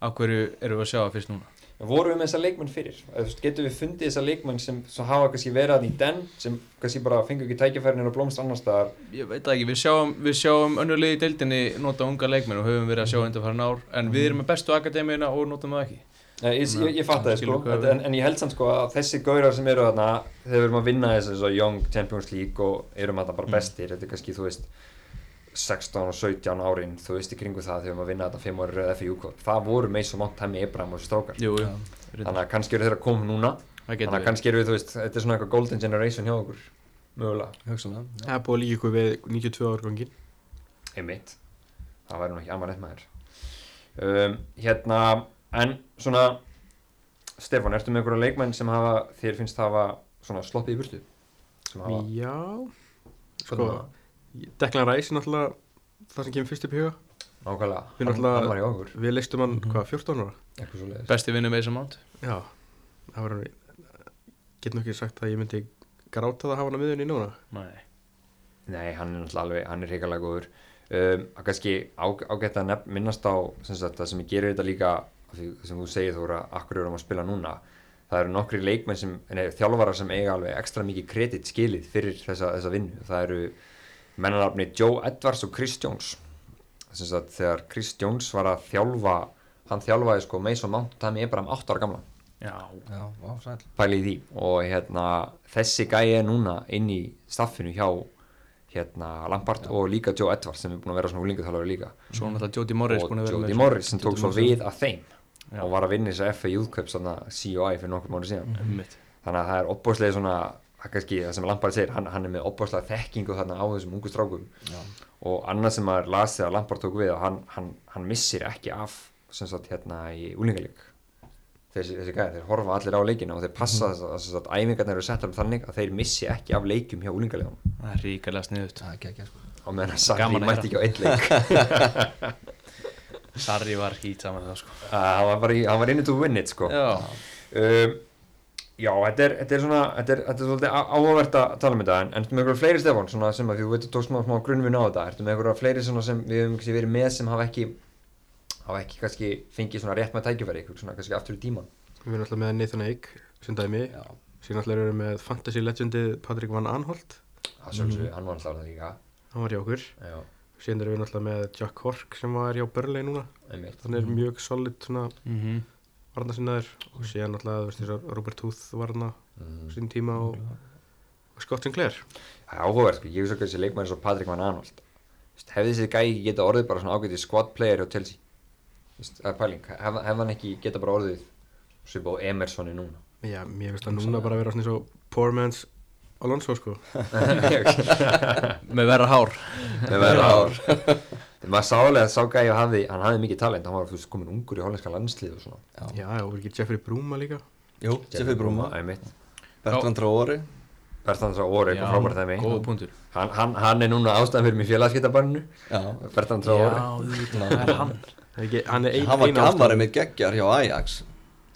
akkur erum við að sjá það fyrst núna? vorum við með þessa leikmenn fyrir? Getum við fundið þessa leikmenn sem, hafa kannski verið að í den sem kannski bara fengur ekki tækifærin og blómst annars staðar? Ég veit ekki, við sjáum, sjáum önnulegi í deildinni nota unga leikmenn og höfum verið að sjá undanfæran ár en við erum með bestu akademíuna og notum það ekki. Nei, ég, ég, ég fatt það sko, en, en ég held samt sko að þessi gaurar sem eru þarna þegar við erum að vinna þessu Young Champions League og erum þarna bara Mm. bestir þetta er kannski, þú veist 16 og 17 árin, þú veist í kringu það þegar við erum að vinna þetta 5 ári röð FIU kvot það voru meins og mátt hemmi Ibrahim og þessu strákar. Jú, jú, þannig að kannski eru þeir að koma núna. Það þannig að kannski eru við, þú veist, þetta er svona eitthvað golden generation hjá okkur mögulega, Það er búið að líka ykkur við 92 árgangin. einmitt. Það væri nú ekki amma rétt maður. Um, hérna, en svona Stefán, ertu með einhverja leikmenn sem hafa, þér finnst hafa svona sloppið í burtu? Já, sko, Declan Rice er náttúrulega það sem kemur fyrst upp í huga. nákvæmlega, Við hann, hann var í okkur. Við leistum hann, Mhm. hvað, 14 ára? Besti vinnu með þessum ánt Já, það var hann, get nú ekki sagt að ég myndi gráta það að hafa hann að miðunni núna. Nei. Nei, hann er náttúrulega alveg, hann er hrigalega góður. Um, að kannski á, ágætt að nefn, minnast á sem sagt, það sem ég gerir þetta líka af því sem þú segir þú að akkur erum að spila núna. Það eru nokkri leikmenn sem, nei, þjálfarar sem eiga alveg ekstra mikið kredit skilið fyrir þessa, þessa vinnu. Það eru mennarafni Joe Edwards og Chris Jones. Þess að þegar Chris Jones var að þjálfa hann þjálfaði sko Mason Mount og Tammy Abraham 8 ára gamla Já, Já, pæli í því. Og hérna þessi gæi er núna inn í staffinu hjá hérna Lampard og líka Joe Edwards sem er búin að vera svona úlingaþjálfari líka. Svo náttúrulega Jody Morris og að með Morris sem tók svo við af þeim. Já. og var að vinna þess að FA Youth Cup svona COI fyrir nokkur mánu síðan. Einmitt. þannig að það er opbóðslega svona það kannski það sem Lampard segir, hann, hann er með opbóðslega þekkingu þarna á þessum ungu strákum. Já. og annað sem maður lasið að Lampard tók við og hann, hann, hann missir ekki af sem sagt hérna í úlingalík þessi, þessi gæði, þeir horfa allir á leikina og þeir passa að, þess að æfingarnir eru settar um þannig að þeir missi ekki af leikjum hjá úlingalíðum Það er ríkalega sniðut er ekki sko. Og meðan að Sarri mætti ekki á eitt leik. (laughs) Sarri var hít saman það sko. Uh, hann var bara í, hann var inni to win it sko. Um, já, þetta er, þetta er svona þetta er, þetta er svolítið á- áhugavert að tala um þetta en, ertu með einhverja fleiri Stefán svona sem að því þú veit, þú tókst smá, smá grunnvinn á þetta? Ertu með einhverja fleiri svona sem við hefum kannski verið með sem hafa ekki hafa ekki kannski fengið svona rétt með tækifæri ykkur svona kannski aftur í tíman Við erum alltaf með Nathan Ake sem dæmi. Já, síðan alltaf erum við með fantasy legendið Patrick Van Anholt það sjálfsög, hann var alltaf það líka. Hann var hjá okkur. Já, síðan erum við alltaf með Jack Hork sem var hjá Burnley núna. Hann er mjög solid svona mhm varnasinnaður og síðan alltaf veist að Robert Huth var hann á mm. sín tíma og, og Scott Sinclair. Það er áhugavert, sko, ég veist ekki þessi leikmæri svo Patrik Van Arnold. Vist, hefði þessi gæi ekki geta orðið bara svona ágætið squad player hjá Chelsea? Vist, það er pæling, hef, hef hann ekki geta bara orðið svipað á Emersoni núna? Já, mér finnst það núna bara að vera svona eins og poor man's Alonso sko. (laughs) (laughs) (laughs) Með verra hár. Með verða ár þegar maður sálega að sá gæi og hafði, hann hafði mikið talent hann var þú veist, komin ungur í hollenska landslið og svona. Já. Já, og ekki Jeffrey Bruma líka? Jú, Jeffrey Bruma einmitt. Bertrand Traore. Bertrand Traore, eitthvað frábært þeim góða punktur. Hann, hann, hann er núna ástæðan fyrir mig félagskiptabanninu Já. Bertrand Traore. Auðvitað, það er hann. Það er ekki, hann er ein, Hann var eina ástæðan. gammari með geggjar hjá Ajax.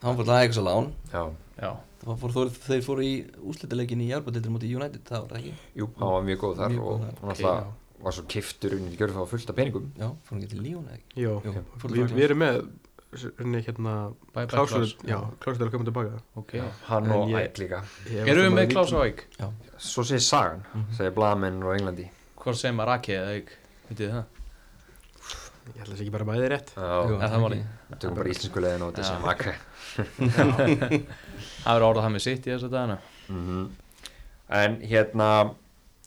Hann fór til Ajax á lán. Já, Já, Það fór, þeir, þeir fóru í úslitaleikin í Járbatildur mútið United, það var það ekki? Jú, hann var mjög góð þar Mjög góð og þar. hann alltaf var svo kiftur unni í gjörðu þá fullt af peningum. Já, fór hann ekki til Líón eða ekki? Jó, Jú, fór til við, við erum með hérna já, að koma tilbaka. Ok. Hann En og ég- Æk líka. Erum við með Klaus og Æk? Já, svo segir sagan, segir blaðamenn á Englandi. Hvort segir maður Aki eða Æk? Vitið það? Ég held að það sé ekki bara bæði rétt. Já, Er málið? tökum bara íslensku leiðin og þetta Já. sem Æk (laughs) Það verður orðað það með sitt í þessu dagana. Mhm. en hérna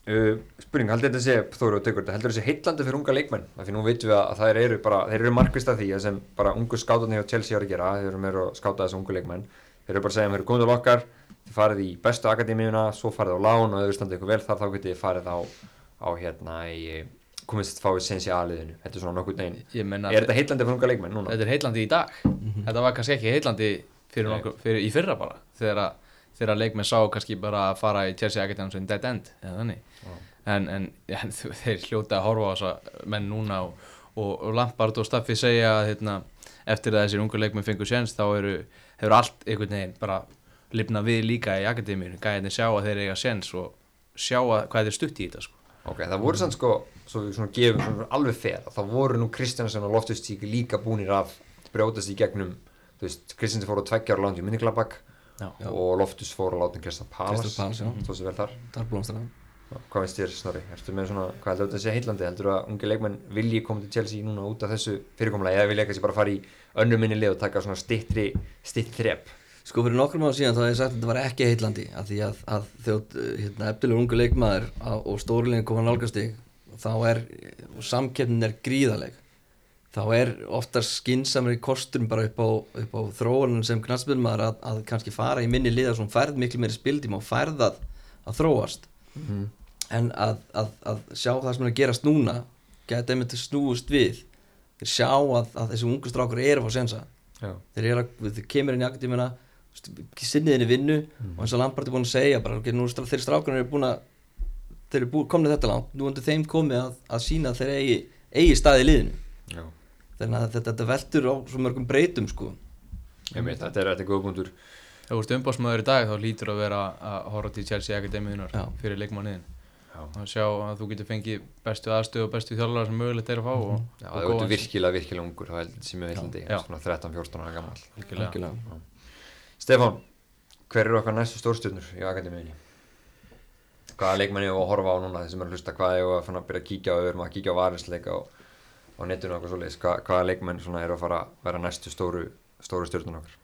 uh, spurning, heldur þetta sé Þóri og Tegur, heldur þetta sé heitlandi fyrir unga leikmenn? Af því nú veitum við að það eru bara þeir eru markvist af því að sem bara ungu skátarnir hjá Chelsea að gera, þeir eru meira að skáta þessu ungu leikmenn. Þeir eru bara að segja, þeir eru komið til okkar þið farið í bestu akademíuna, svo farið á lán og þið standið ykkur vel þar þá getið þið farið á, á hérna í komist fáið sensi aðliðinu, þetta er svona nokkuð menna er þetta heitlandi fyrir unga leikmenn núna? Þetta er heillandi í dag. Þetta var kannski ekki heillandi fyrir nokkuð, fyrir, í fyrra bara þegar að þegar að leikmenn sá kannski bara að fara í Chelsea Academy sem dead end en, en, en (laughs) þeir hljóta að horfa á þessa menn núna og, og, og Lampard og Staffi segja að hérna, eftir að þessir ungu leikmenn fengur séns þá eru, hefur allt einhvern veginn bara lifna við líka í Akademíinu gæðinni sjá að þeir eiga séns og sjá að hvað þeir stutt í þetta sko. Ok, það voru sann sko, svo við svona gefum svona alveg fer, þá voru nú Kristjansson og Loftustík líka búnir að brjótast í gegnum, þú veist, Kristjansson fór á tveggjar og langt í Minniklabak Já. Og Loftus fór að láta Palace, já. stóð sér vel þar. Hvað finnst þér, Snorri? Ertu með svona, hvað heldur þetta að sé heillandi? Heldur að ungi leikmenn vilji koma til Chelsea núna út af þessu fyrirkomulagi eða vilja kannski bara fara í önnur minni lið og taka svona stittri, stitt þrep? Sko fyrir nokkrum ára síðan þá hef ég sagt að þetta var ekki heitlandi af því að, að þjótt hérna, eftirlega ungu leikmaður á- og stórilegin koma nálgastig þá er, og samkeppnin er gríðaleg þá er oftar skinsamri kostum bara upp á, á þróunum sem knastbyrnmaður að, að kannski fara í minni liða sem færð miklu meiri spildím og færð að, að þróast. En að, að, að sjá það sem er að gerast núna geta einmitt snúist við. Þeir sjá að, að þessi ungu strákur eru fá sensa þeir eru að, þeir kemur inn í akademina sinniðinni vinnu og eins og Lampard er búin að segja bara, okay, nú, þeir strákunar eru búin að þeir eru búin, komnið þetta langt, nú undir þeim komið að, að sína að þeir eigi, eigi staði í liðinu. Já. Þannig að þetta, þetta veltur á svo mörgum breytum sko Ég veit, þetta er, þetta er góð punktur. Ef þú ert umbásmaður í dag þá lítur að vera að horfa til Chelsea Akademíunar Já. fyrir leikmanniðin Já. og sjá að þú getur fengið bestu aðstöðu og bestu þjálfara sem mögulegt er að fá og, Já, og það er góðan- virkilega, virkilega ungur, það er sem mjög heillandi, Já. svona 13-14 ára gammal. Stefán, hver eru okkar næstu stórstjörnur í akademíunni? Hvaða leikmenn ég að horfa á núna þeir sem er að hlusta, hvað ég að byrja að kíkja á, við erum að kíkja á varisleika á, á netinu og okkur svoleiðis, Hva, hvaða leikmenn svona eru að fara að vera næstu stóru, stóru stjörnun okkar?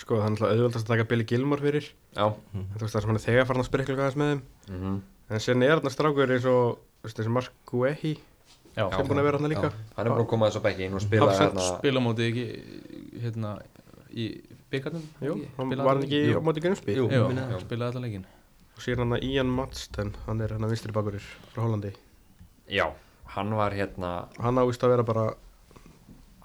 Sko það er náttúrulega auðvöldast að taka Billy Gilmore fyrir. Já, Þú veist það sem hann er þegar farin að sprikla aðeins með þeim. Mhm, En sen er þarna strákur eins og þú veist, þessi Mark Guehi. Já, sem er búin að vera hann líka. Já, hann er búin að koma þessu bekki inn og spila hérna, spila mótið ekki hérna í byggarnum Jú, hann var hann ekki á móti Grimsby. Jú. Það. spilaði allan leikin og síðan hann að Ian Madsten hann er hann að vinstri bakurinn frá Hollandi. Já, hann var hérna, hann ávist að vera bara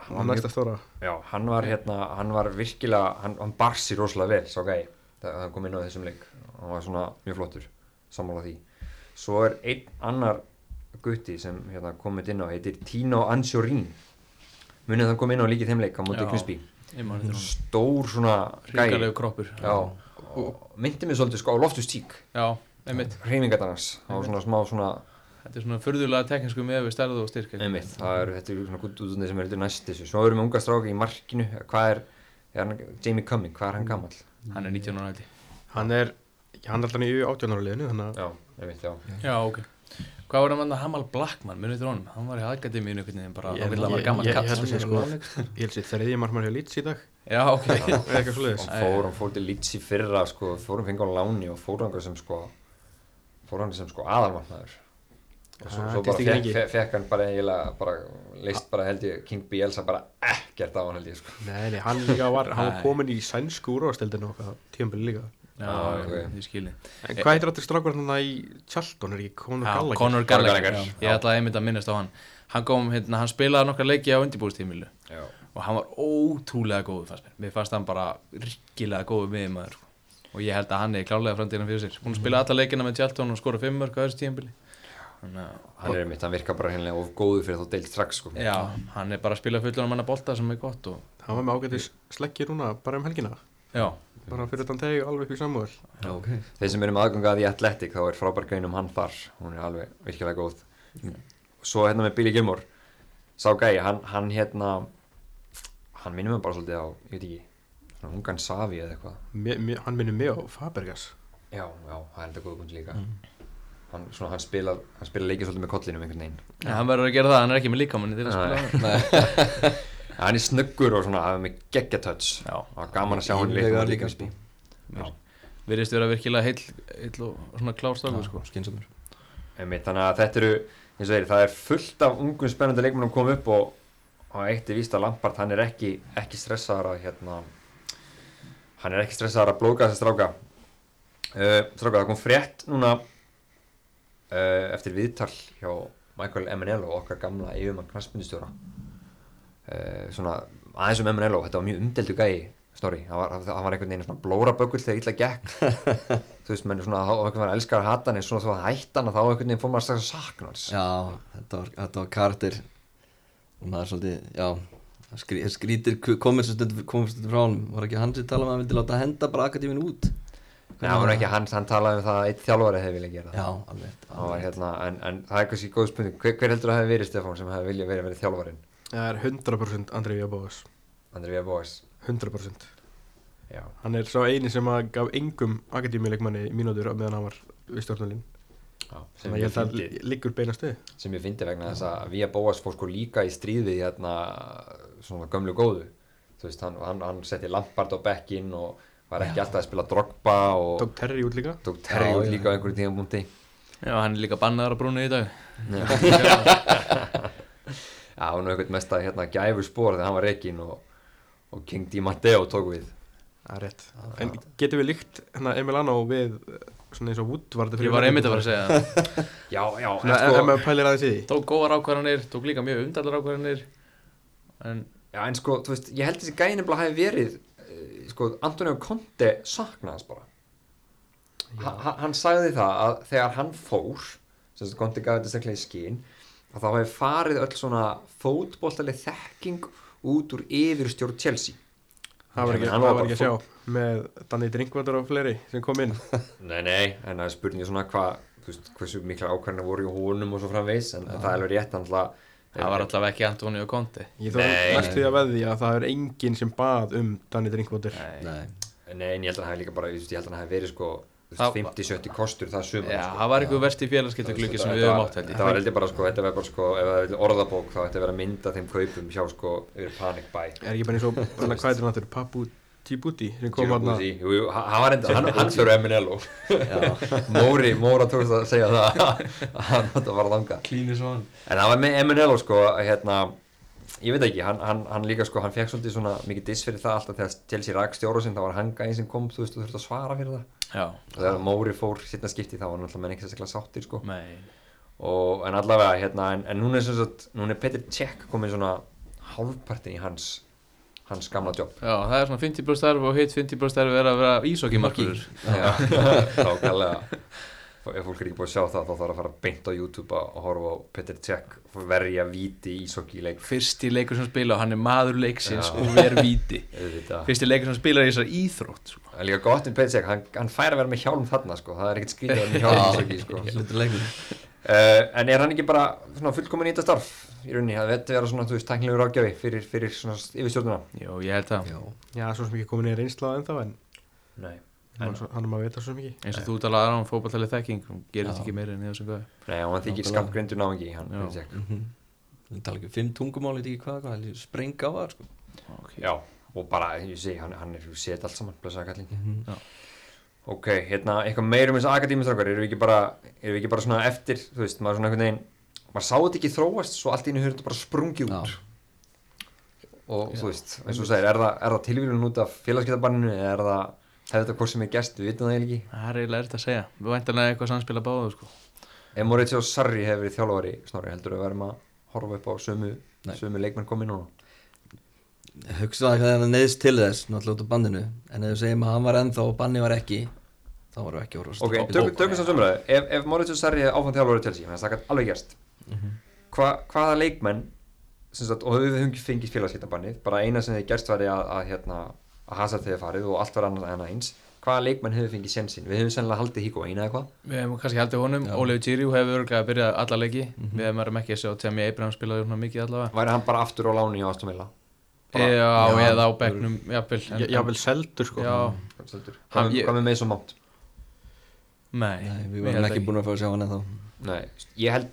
hann á var, næsta mjög, stóra. Já, hann var hérna, hann var virkilega, hann, hann bar sér rosalega vel, sá gæi, þegar hann kom inn á þessum leik, hann var svona mjög flottur, sammála því. Svo er einn annar gutti sem hérna komið inn á, heitir Tino Anjorin, munið það kom inn á líkið þeim leik á móti Já. Krispí, Ég man þetta stór svona gæi, Ríkalegu kroppur. Já, og myndi mig svolítið sko á Loftus Tík, Já, einmitt. Hreyfingarnars, það var svona smá svona, Þetta er svona furðulega tekninsku með við stærðu og styrk einmitt, það er, þetta er svona gutt útundið sem er þetta næst þessu, svo erum við unga stráki í markinu, hvað er, er hann, Jamie Cumming, hvað er hann gammal? Hann er 19 ára hætti hann er hann er alltaf í 18 ára liðinu þannig að Já, einmitt, já. Já, ok. Hvað var hann að Hamal Blackman, munið þér honum? Hann var í akademíinu einhvern veginn bara Ég- Þá vil hann var ég- gammal ég- kall ég held að sko ég sér þriðji markmann hjá Leeds í dag. Já, ok. Eða eitthvað svoleiðis. Hann fór, hann fór til Leeds í fyrra, sko, fórum fengi á láni og fór hann sem sko, fór hann sem sko aðalmarkmaður. Og svo, Ah, svo þetta bara er fekk, fekk, fekk hann bara eiginlega, bara, leist bara held ég, King Bielsa bara ekkert á hann held ég, sko. nei, nei, hann líka var hann var komin í sænsku úrvasteldinu og tíðanbili líka. Já, Ah, ok. ég skilji en hvað heitir þetta strákur hann í Charlton? Er ekki Conor Gallagher? Conor Conor Gallagher. Ég ætlaði einmitt að minnast á hann. Hann kom, hérna, hann spilaði nokkar leiki á undirbúðstímilu Já. og hann var ótrúlega góður fannst mér. Mér fannst hann bara ríkilega góður miðjumæður og ég held að hann er klálega framtíðan fyrir sér. Hún spilaði alla leikina með Charlton og skora fimm mörg á þessu tímabili. Þannig að Hann er einmitt, hann virkar bara hennilega of góður fyrir þá deilt strax, sko. Já, hann er bara að spila fullur á manna bolta sem er gott og hann var með ágætis sleggir núna bara um helgina. Já, bara fyrir þann tegi alveg upp í Samuel. Já, ok. Þeir sem eru með aðganga að í Athletic, þá er frábær grein um hann þar, hún er alveg virkilega góð. Svo hérna með Billy Gilmore, sá gæi, hann, hann hérna, hann minnum mig bara svolítið á, ég veit ekki, svona ungan Savi eða eitthvað. Hann minnir mig á Fabergas Já, já, það er þetta góða punkt líka. Hann, svona, hann spila, hann spila leikið svolítið með kollinum einhvern veginn. ja, hann verður að gera það, hann er ekki með líkamanni til að spila (laughs) hann er snöggur og svona, með. Já, Það var gaman að sjá hann leiknum líka, sko. Já, virðist vera virkilega heill, heill og svona klárstofur sko. Þannig að þetta eru, eins og þeir, það er fullt af ungum spennandi leikmennum að koma upp og, og eitt er víst að Lampard, hann er ekki, ekki stressaðar að, hérna, hann er ekki stressaðar að blóka þessa stráka. Uh, stráka, það kom frétt núna uh, eftir viðtal hjá Michael Emenello, okkar gamla yfirmann knastmyndistjóra. Uh, svona, aðeins um Emenello, þetta var mjög umdeldu gæi, Snorri, það var, það var einhvern veginn svona blóraböggul þegar illa gekk. (laughs) Þú veist, menn svona, þá einhvern veginn elskar að hata hann en svona þá að hætta hann að þá einhvern veginn fór maður strax að sakna hans. Já, þetta var, þetta var karakter. Og maður er svolítið, já skrí, skrítir svo stund frá hann, var ekki hann sem talaði um að hann vildi láta henda bara akadémin út Já, hann, var ekki, hann, hann talaði um það að eitt þjálfari hefði viljað gera Já, það alveg. var, hérna, en, en það er kannski góð spurning. Hver, hver heldur að hefði verið Stefán sem hefði viljað verið, verið þjálfarin það er 100% Andri Víabóðas Andri Vía Bóas 100% Já, hann er svo eini sem að gaf engum akadémileikmanni mínútur meðan hann var við stjórnulín já sem, þannig að ég held að það liggur beinast við sem ég fyndi vegna þess að Vía Bóas fór sko líka í stríði hérna svona gömlu góðu. Þú veist, hann, hann, hann setti Lampard á bekkinn og var ekki alltaf að spila Drogba og tók Terry út líka? Tók Terry út líka á einhverju tíðanbúndi Já, hann er líka bannaður að brúna í dag. Já, (laughs) hann var eitthvað mest að hérna gæfur spór þegar hann var reikinn og, og King Di Matteo tók við. Það er rétt en getum við líkt hérna Emiliano við eh, svona eins og Wood var þetta Ég var einmitt að fara að segja (laughs) það. Já, já, en Svona, ef sko, ef maður pælir aðeins í því. Tók góðar ákvarðanir, tók líka mjög umdallar ákvarðanir En já, en sko, þú veist, ég held þessi gæði nefnilega hafi verið sko, Antonio Conte saknaði hans bara. Ha, ha- Hann sagði það að þegar hann fór sem sagt Conte gaf þetta steklega í skín að þá hefði farið öll svona fótboltaleg þekking út úr yfirstjórn Chelsea. Það var ekki, það var ekki að sjá með Danny Drinkwater og fleiri sem kom inn. (laughs) Nei, nei, en það er spurning svona hvað, þú veist, hversu mikla ákvarðanir voru í honum og svo framvegs, en, en það er alveg rétt hann það var allavega ekki Antoni og Conti ég þó Nei. næst því að veðja að það er enginn sem bað um Danny Drinkwater. Nei, Nei, Nei, en ég held að hann hafi líka bara, ég held að hann hafi verið sko þú veist, Það- 50-70 kostur það sumar Já, sko. það var einhver versti félagskiptagluggi sem við höfum átt held ég. var held ég bara sko, þetta var bara sko, ef það er orðabók þá ætti að vera mynda þeim kaupum hjá sko yfir Panic Buy. Er ekki bara eins og, hvað er þetta náttúrulega, Papu Djibouti sem kom hann Djibouti, jú, jú, hann hann var enda, hann, hann fyrir Eminello Móri, Móra tókst að segja það (laughs) að hann var að langa hann. En það var með Eminello sko, hérna ég veit ekki, hann, hann, hann líka sko, hann fekk svolítið svona mikið diss fyrir það alltaf þegar Chelsea rak stjóra sinn, það var hann gæði sem kom, þú veist, þú þurfti að svara fyrir það. Já, og þegar Móri fór sittna skipti þá var náttúrulega menn ekki sérstaklega sáttir sko. Nei. Og en allavega hérna en, en núna er er Petr Cech komin svona hálfpartin í hans hans gamla jobb. Já, það er svona 50% starf og hitt 50% starf er að vera ísokkimarkur þá kallega ef fólk er ekki búið að sjá það þá þarf að fara beint á YouTube að að horfa á Petr Cech verja víti í ísokki leik Fyrsti leikur sem spila og hann er maður leiksins Já. og verð víti. (laughs) Auðvitað. Fyrsti leikur sem spilar í þessar íþrótt sko. Það er líka gott um Petr Cech, hann, hann fær að vera með hjálm þarna sko, það er ekkert skrítið að vera með hjálm ísokki sko. Uh, en er hann ekki bara svona fullkomin í þetta starf í rauninni, að þetta vera svona, þú veist, tæknilegur ágjafi fyrir, fyrir svona yfirstjórnuna? Jó, ég held það Já Já, svo sem ekki komin í reynslað ennþá en Nei. hann hann er maður að vita svo mikið eins og þú talaði um fótballtali þekking og gerist Já. ekki meira en þessum hvað Nei, og hann þykir Nákvæmlega. skamgrindur náðingi, hann Já. Petr Cech. Við tala ekki um fimm tungumál, ég veit ekki hvað, hvað, heldur sprenga á það, sko. okay. Já, og bara, ég segi, hann, hann er séð allt saman, kallin. Já. Ok, hérna, eitthvað meira um þessu akadémistrákar, erum við ekki bara, erum við ekki bara svona eftir, þú veist, maður svona einhvern veginn, maður sá þetta ekki þróast, svo allt í einu höfður þetta bara sprungið út. Og þú veist, eins og þú segir, er það, er það tilvílun út af félagsgetabanninu, eða er það, hefur þetta hvort sem er gerst, við vitum það ekki. Það er eiginlega erfitt að segja Við væntanlega eitthvað samspila báðu sko. Ef Mauricio Sarri hefur verið þjálfari, snorri, heldur við verðum að horfa upp á sömu, Nei. sömu leikmenn komið núna? Hugsaði hvað hann neðst til þess, náttúrulega út af bandinu, en ef við segjum að hann var ennþá og banni var ekki, þá varum við ekki svo alveg gerst, Hva, hvaða leikmenn, sem sagt, og höfum ekki fengið félagsgetabannið, bara eina sem hefði gerst væri að, að, hérna, að Hazard hefði farið og allt var annars en eins, hvaða leikmenn hefði fengið sjensin? Við hefum sennilega haldið Híko eina eitthvað, Við hefum kannski haldið honum, Já. Ólegu Gíriú hefur örglega að byrja alla leiki. Við hefum ekki að sjá Temi Abraham spilaði svona mikið allavega. Væri hann bara aftur á láni á Aston Villa? Já, Já, eða á bekknum, jafnvel en- Já, vel seldur sko. Já, Hvað Hann- með- með Mason Mount? nei, Nei, við held ekki búin að fá að sjá hann ennþá. Nei, ég held,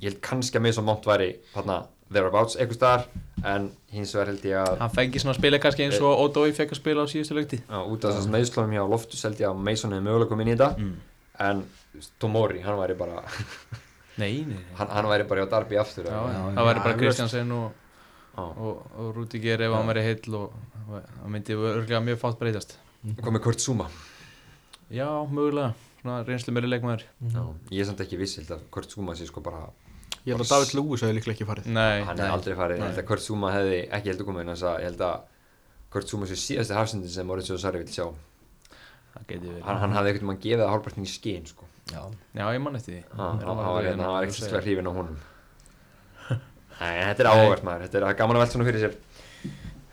ég held kannski að Mason Mount væri þarna thereabouts eitthvað staðar en hins vegar held ég að Hann fengi svona að spila kannski eins og Ódói fekk að spila á síðustu leikti á, út af þessum meðslunum hjá Loftus held ég að Mason hefði mögulega komið inn í þetta mm. en Tomori, hann væri bara (laughs) Nei, nei, nei. hann, hann væri bara á Darby aftur Já, já, það væri bara Kristjansen og, og, og Rúdiger ef hann væri heill og það myndi örglega mjög fátt breytast. Með Kurt Zuma. Já, mögulega, reynslu meiri leikmaður. Ég er samt ekki viss, held að Kurt Zuma sé sko bara, Ég held að David Lewis hefði líklega ekki farið. Nei, hann hefði aldrei farið, ég held að Kurt Zuma hefði ekki heldur komið, en ég held að Kurt Zuma sé síðasti hafsendin sem Mauricio Sarri vil sjá, það geti verið. Hann, hann hafði einhvern veginn gefið það hálfpartin í skinn sko, Já, Já, ég man eftir því. Hann var hérna, hann var að ekki segja. sérsklega hrifin á honum. (laughs) Nei, þetta er áhugavert maður, þetta er gaman að velta svona fyrir sér.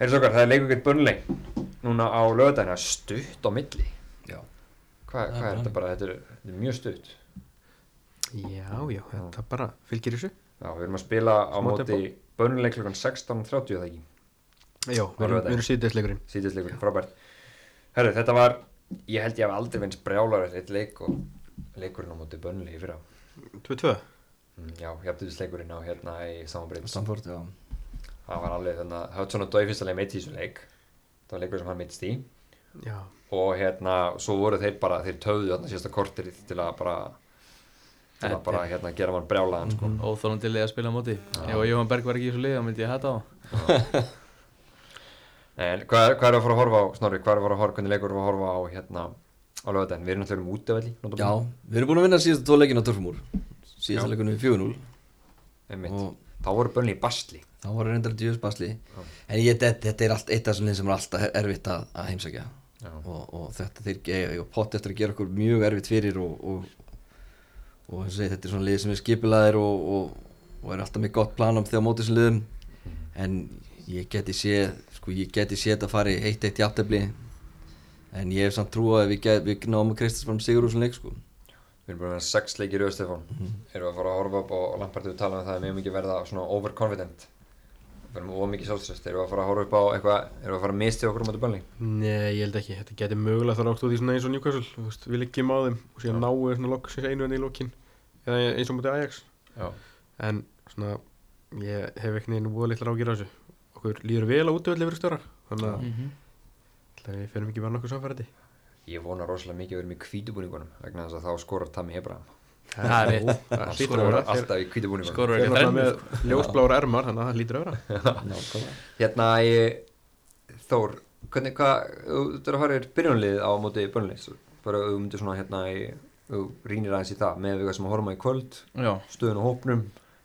Heyrðu okkar, það er leikur gett börnleg núna á lögadagina, stutt á milli. Já. Hvað, Það er er þetta bara, þetta er, þetta er mjög stutt Já, já, þetta bara fylgir þessu. Já, við erum að spila á Smá móti börnleg klukkan 16.30 eða ekki? Já, við erum, við erum síðdeisleikurinn síðisleikur, frábært. Herru, þetta var, ég held ég hef aldrei venst brjálar eftir eitt leik og leikurinn á móti börnlegi fyrra. 2-2 Mm, Já, jafntuðisleikurinn á hérna í samanbreynd Stamford, já. Það var alveg þannig að Hudson og Dói fyrsta leik meitt í þessu leik. Það var leikur sem hann meittst í. Já, og hérna, svo voru þeir bara þeir töfðu þarna síðasta kortir til að bara til að Þetta bara hérna gera mann brjálaðan sko. Óþólandi lið að spila á móti. Ef að Jóhann Berg var ekki í þessu lið þá myndi ég hætta á en hvað, er- hvað er að fara að horfa á Snorri, hvað er að fara að horfa, hvernig leikur er að horfa á hérna á lögadaginn, við erum náttúrulega um útivelli Já, við erum búin að vinna síðastu tvo leikin á Törfumúr. Síðasta Já. leikunum við 4-0 einmitt, og þá voru bönni í basli þá var reyndar djöfus basli. Já. En ég, þetta, þetta er allt eitt af þessum liðum sem er alltaf erfitt að, að heimsækja. Og, og þetta þeir eiga pott eftir að gera okkur mjög erfitt fyrir og, og, og eins og segi, þetta er svona lið sem er skipilaðir og, og, og er alltaf með gott plan um þegar mótið þessum liðum. En ég geti séð, sko ég geti séð þetta fari eitt eitt jafntefli. En ég hef samt trú að við, get, við náum að Kristins fram sigur úr svona leik sko. við erum búin að vera sex leikir í Östefón erum við að fara að horfa upp og Lampard við tala um það að við hefum ekki verða svona overconfident verðum við ómikið sjálfströst, erum við að fara að horfa upp á eitthvað, erum við að fara að misti okkur um þetta bönni? Nei, ég held ekki, þetta getur mögulega þá rátt út í svona eins og Newcastle. Við liggjum á þeim og síðan náum við svona loksins einu enn í lokin. Eða eins og mútið Ajax. Já. en svona, ég hef ekki neina búið litlar ágjur á þessu. Okkur líður vel á útöðli fyrir störa þannig að Mhm. ætla við ferum ekki bara nokkuð samfærandi Ég vona rosalega mikið að vera með hvítubúningunum vegna þess að þá skorar Tammy Abraham. Það er rétt. að vera alltaf í hvítubúningunum. Skorur ekki þrennu með ljósblára ermar þannig að það að vera. Nákvæmlega Hérna, ég, Þór, hvernig, hvað, þú þú horfir byrjunlið á móti bönlið, bara þú myndir svona hérna í, þú rínir aðeins í það með við hvað sem að horfum á í kvöld, Já, stöðun og hópnum.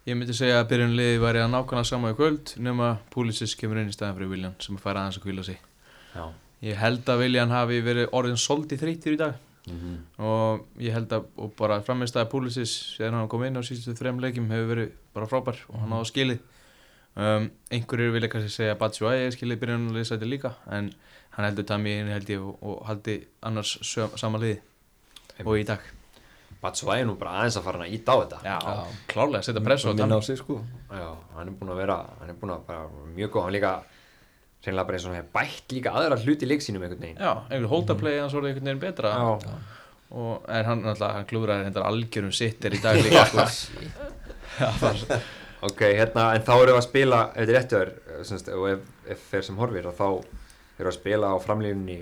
ég myndi segja að byrjunliði væri að nákvæmlega sama í kvöld nema Púlisis kemur inn í staðan fyrir Viljan sem fær aðeins að kvíla sig. Já. Ég held að Viljan hafi verið orðin soldi þreytir í dag Mm og ég held að og bara framistæði Púlisis síðan hann kom inn á síðustu þrem leikjum hefur verið bara frábær og hann áða skilið. Um, einhverjir vilja kannski segja að Batsjú Ægir skilið byrjunliði sæti líka en hann heldur Tami inn held ég og, og haldi annars söm, sama liði. Og í dag. Batsvæði nú bara aðeins að fara hann að íta á þetta. Já, Já. klárlega setja pressu á Tami sko. Já, hann er búinn að vera, hann er búinn að bara mjög góð, hann líka, reynilega bara hefur bætt líka aðra hluti í leiksínum einhvern veginn. Já, einhver holdaplay hans voruð einhvern veginn betra Já. og en hann náttúrulega, hann klúðraði hendar algjörum sittir í dag (laughs) líka sko. Ok, hérna, en þá erum við að spila, ef þetta er réttu er, semst, og ef, ef fer sem horfir, að þá erum við að spila á framlýjunni,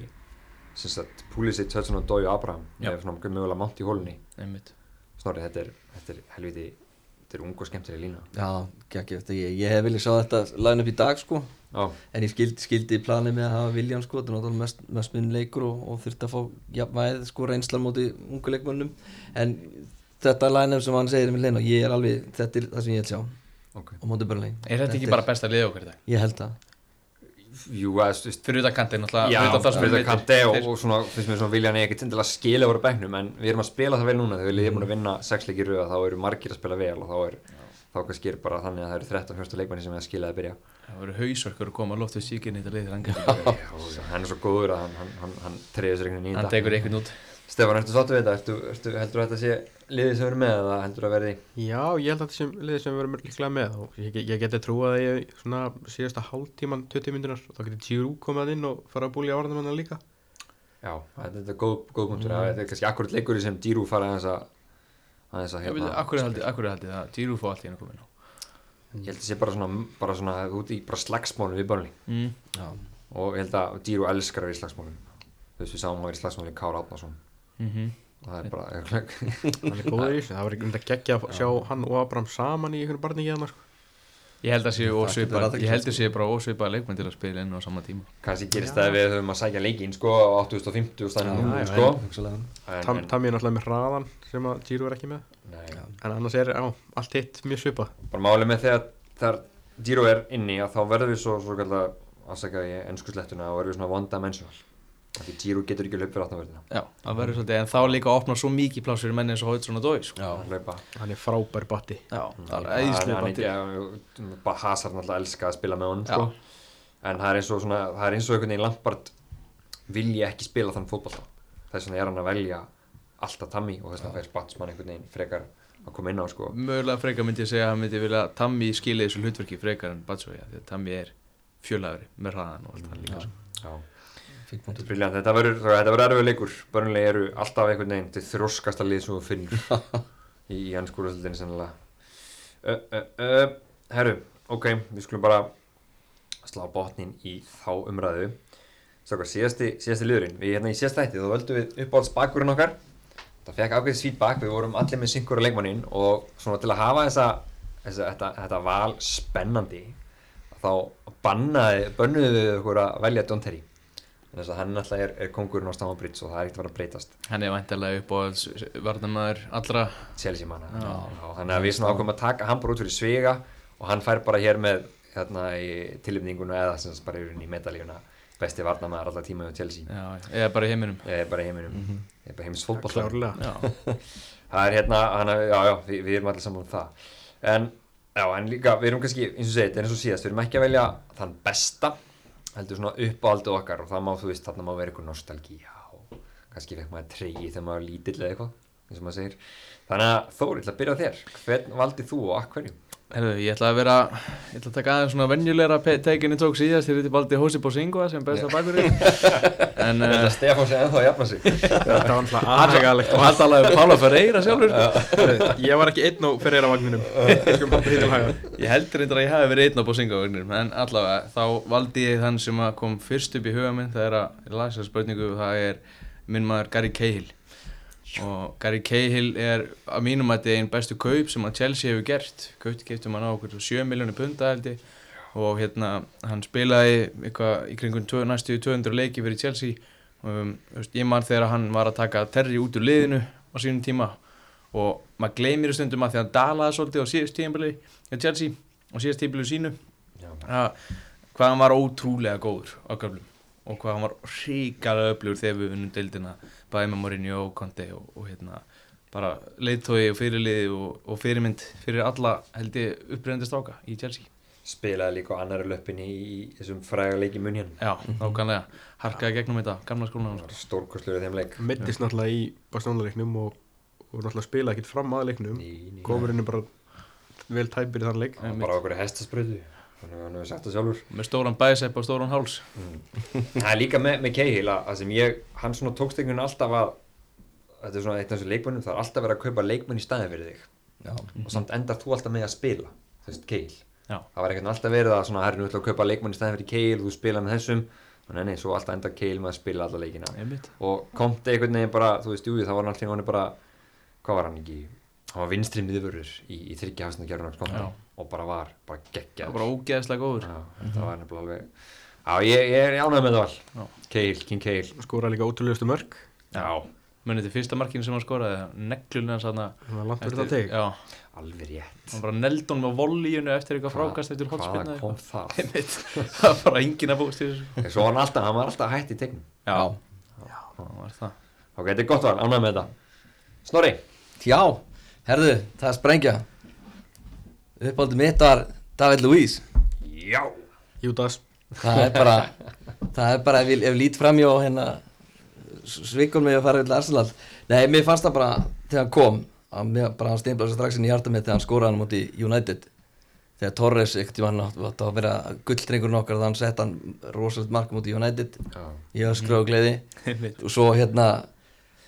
sem sagt, Pulisic, Hudson og Dói og Abraham, með svona mögulega mátt í hólunni. einmitt Snorri, þetta er, þetta er helviti, þetta er ung og skemmtileg lína. já, ekki eftir ég, ég hef viljað sjá þetta line up í dag sko Já, en ég skildi, skildi planið með að hafa Viljan sko þetta er náttúrulega mest, mest minn leikur og, og þurfti að fá jafnvæð sko reynslan móti ungu leikmönnum en þetta line up sem hann segir með leina ég er alveg, þetta er það sem ég vil sjá ok. á móti Burnley Er þetta ekki bara besta í dag? ég held það Jú, Fyrir Já, það sem fyrir það kanti og, og svona, finnst mér svona viljan ekkert til að skila voru bæknum en við erum að spila það vel núna. Þegar við erum búin að vinna sex leikir rauða þá eru margir að spila vel og þá er þá kannski er bara þannig að það eru 13-14 leikmanni sem er að skila að byrja. Það voru hausverkur að koma að loft við síkinn í þetta liðið hann, Já, hann er svo góður að hann, hann, hann, hann treyður sér einhvern í hann þetta tekur einhvern út Stefán, ertu sáttu við þetta? Ertu, ertu, heldur þetta sé liðið sem erum með eða heldur að verði? Já, ég held að þetta sem liðið sem erum líklega með og ég, ég geti trúað að ég svona síðasta hálftíman, 20 myndunar og þá geti Giroud komað inn og fara að búlja varnamanna líka. Já, þetta þetta er góð, góð punktur. Mm. þetta er kannski akkurat leikur sem Díru fara aðeins að aðeins að Ég veit, akkur er haldið, að Giroud fá allt í hennu komin á. Ég held að sé bara svona, bara svona út í bara slagsmálum við börnli mm. já, og ég held að Díru elskar að vera í slagsmálum. Þú veist við sáum að vera í slagsmálum í Kára Átnason Mm og það er bara hann er góður í þessu, það var ekki geggja að sjá hann og Abraham saman í einhvern barningi hérna sko. Ég held að Það að sé bara ósvipað leikmenn til að spila inn á sama tíma. Kannski gerist það ef við höfum að sækja leikinn sko á 8050 og stannum Já, nú já, sko. hugsalega. en, Tam, en, Tammy er náttúrulega með hraðan sem að Giroud er ekki með. Nei, en annars er, já, allt hitt mjög svipað. Bara málið með þegar þegar Díru er inni að þá verður við svo, svo kallar afsaka ég ennsku slettuna og verður við svona one dimensional því Díru getur ekki löp fyrir áttanverðina Já, það verður svolítið En þá líka að opna svo mikið pláss fyrir menni eins og Hóitsson og Dói sko. já, að hlaupa. Hann er frábær batti. Já, það er bandi ekki, bara Hazard náttúrulega elska að spila með honum sko. en það er eins og svona, það er eins og einhvern veginn Lampard vilji ekki spila þann fótballta þess vegna er hann að velja alltaf Tammy og þess vegna fær Batsmann einhvern veginn frekar að koma inn á sko. Mögulega frekar myndi ég segja að hann myndi vilja Tammy skilið þessu hlutverki frekar en Batsói Því að Tammy er fjölagri með hraðan og allt það líka Já. sko. Já. fínt punktur Briljant, þetta verður þetta verður erfið leikur. Börnlega eru alltaf einhvern veginn til þróskasta lið sem þú finnur. (laughs) Í, í hans skúrastöldinni sennilega. Uh, uh, uh, Herru, ok, við skulum bara slá botnin í þá umræðu. Stakar, síðasti, síðasti liðurinn. Við hérna í síðasta hætti þá völdum við uppáhalds bakkurinn okkar. Það fekk ákveðið feedback, við vorum allir með synkur á leikmannin og svona til að hafa þessa, þessa þetta, þetta val spennandi þá bannaði, bönnuðu við okkur að velja Don Terry Þannig að hann náttúrulega er, er kongurinn á Stamford Bridge og það er ekkert að vera að breytast. Hann er væntalega upp á varnamæður allra. Chelsea manna. Þannig að við svona ákveðum að taka hann bara út fyrir svega og hann fær bara hér með hérna í tilipningunum eða sem bara rauninni í medalíuna besti varnamæður alltaf tíma hjá Chelsea. Já, eða bara í heiminum. Er bara í heiminum. Ég er bara heimis fótball klárlega. Já, (laughs) það er hérna, hana, já já, við, við erum allir saman um það. En, já, en líka, við erum kannski eins og segið, þetta er eins og síðast, við erum ekki að velja þann besta, heldur svona uppáhaldið okkar og það má, þú veist, þarna má vera eitthvað nostalgía og kannski fekk maður treyji þegar maður lítill eða eitthvað, eins og maður segir þannig að Þóri, til að byrja á þér hvern valdið þú og að hverju? Herðu, ég ætla að vera, ég ætla að taka aðeins svona venjulegra teikinni tók síðast. Þegar þetta baldi Hósi Bósingva sem besta bakurinn en Þetta uh, Stefán sé ennþá að jafna sig. Þetta var alltaf aðegalegt og talaði um Pála Ferreira sjálfur. Ég var ekki einn á fyrir vagninum. Ég heldur reyndar að ég hafi verið einn á Bósingva en allavega þá valdi ég þann sem að kom fyrst upp í huga minn það er að ég las þessa spurningu það er minn maður Gary Cahill og Gary Cahill er að mínum að þetta er einn bestu kaup sem að Chelsea hefur gert. Kaupt getur hann á okkur 7 miljónu punta held ég. Og hérna hann spilaði eitthvað í kringum tvö, næstu 200 leiki fyrir Chelsea. Um, veist, ég man þegar hann var að taka Terry út úr liðinu á sínum tíma. Og maður gleymir stundum að því að hann dalaði svolítið á síðast tímbili í Chelsea og síðast tímbili sínu að hvað hann var ótrúlega góður á göflum og hvað hann var ríkala öflugur þegar við unnum deildina bæði með Mourinho og Conte og, og hérna bara leiðtói og fyrirliði og, og fyrirmynd fyrir alla held ég uppreyndist áka í Chelsea. Spilaði líka á annari löppinni í þessum fræga leiki mun hérna Já, nákvæmlega, harkaði gegnum þetta gamla var stórkostlur í þeim leik. Mittist náttúrulega í Barcelona-leiknum og, og náttúrulega spilaði ekkert fram að leiknum. Gófurinn er bara vel tæpir í þann leik. Bara okkur hestaspröðu Þannig að hann hefur sagt það sjálfur. Með stóran bæsepp og stóran háls. Það er líka með, með Cahill að það sem ég, hann svona tókst einhvern veginn alltaf að þetta er svona eitt af þessu leikmönnum, það er alltaf verið að kaupa leikmenn í staðin fyrir þig. Já, og samt endar þú alltaf með að spila, veist, Cahill. Já, það var einhvern veginn alltaf verið að svona, herri, nú ætla að kaupa leikmenn í staðin fyrir Cahill, þú spila með þessum. Og nei, nei, svo alltaf endar Cahill með að spila alla leikina. Einmitt. Og komti einhvern veginn bara, þú veist, jú, það var alltaf hann bara, hvað var hann ekki hann var vinstri miðvörður í, í þryggja Já. og bara var, bara Það geggjaður var bara ógeðslega góður. Já, þetta var nefnilega alveg Já, ég, ég er ánægð með það Já. all Cahill, King Cahill Skóraði líka ótrúlegustu mörg Já, Munið til fyrsta markinu sem hann hans hann var fyrir það teg Já, alveg rétt. Hann bara neldon með vollíunu eftir eitthvað frákast eftir kom það? (laughs) Einmitt, það var bara engin að var hann alltaf, hann var alltaf hætt í tegnum Já, það var það. Ok, þetta er gott val, ánægð með þetta. Snorri? Já, herðu, það er sprengja. Uppáldið mitt var David Luiz Já. Júdas. Það er bara (laughs) Það er bara ef ég, ef ég lít fram hjá hérna Svikun mig að fara til Arsenal. Nei, mér fannst það bara þegar hann kom að mér bara hann steinblæði strax inn í hjarta mitt þegar hann skoraði hann múti United. Þegar Torres ekkert var nátt að vera gulldrengurinn okkar þannig að hann sett hann rosalegt mark múti United. Já. í öskra og gleði. (laughs) Og svo hérna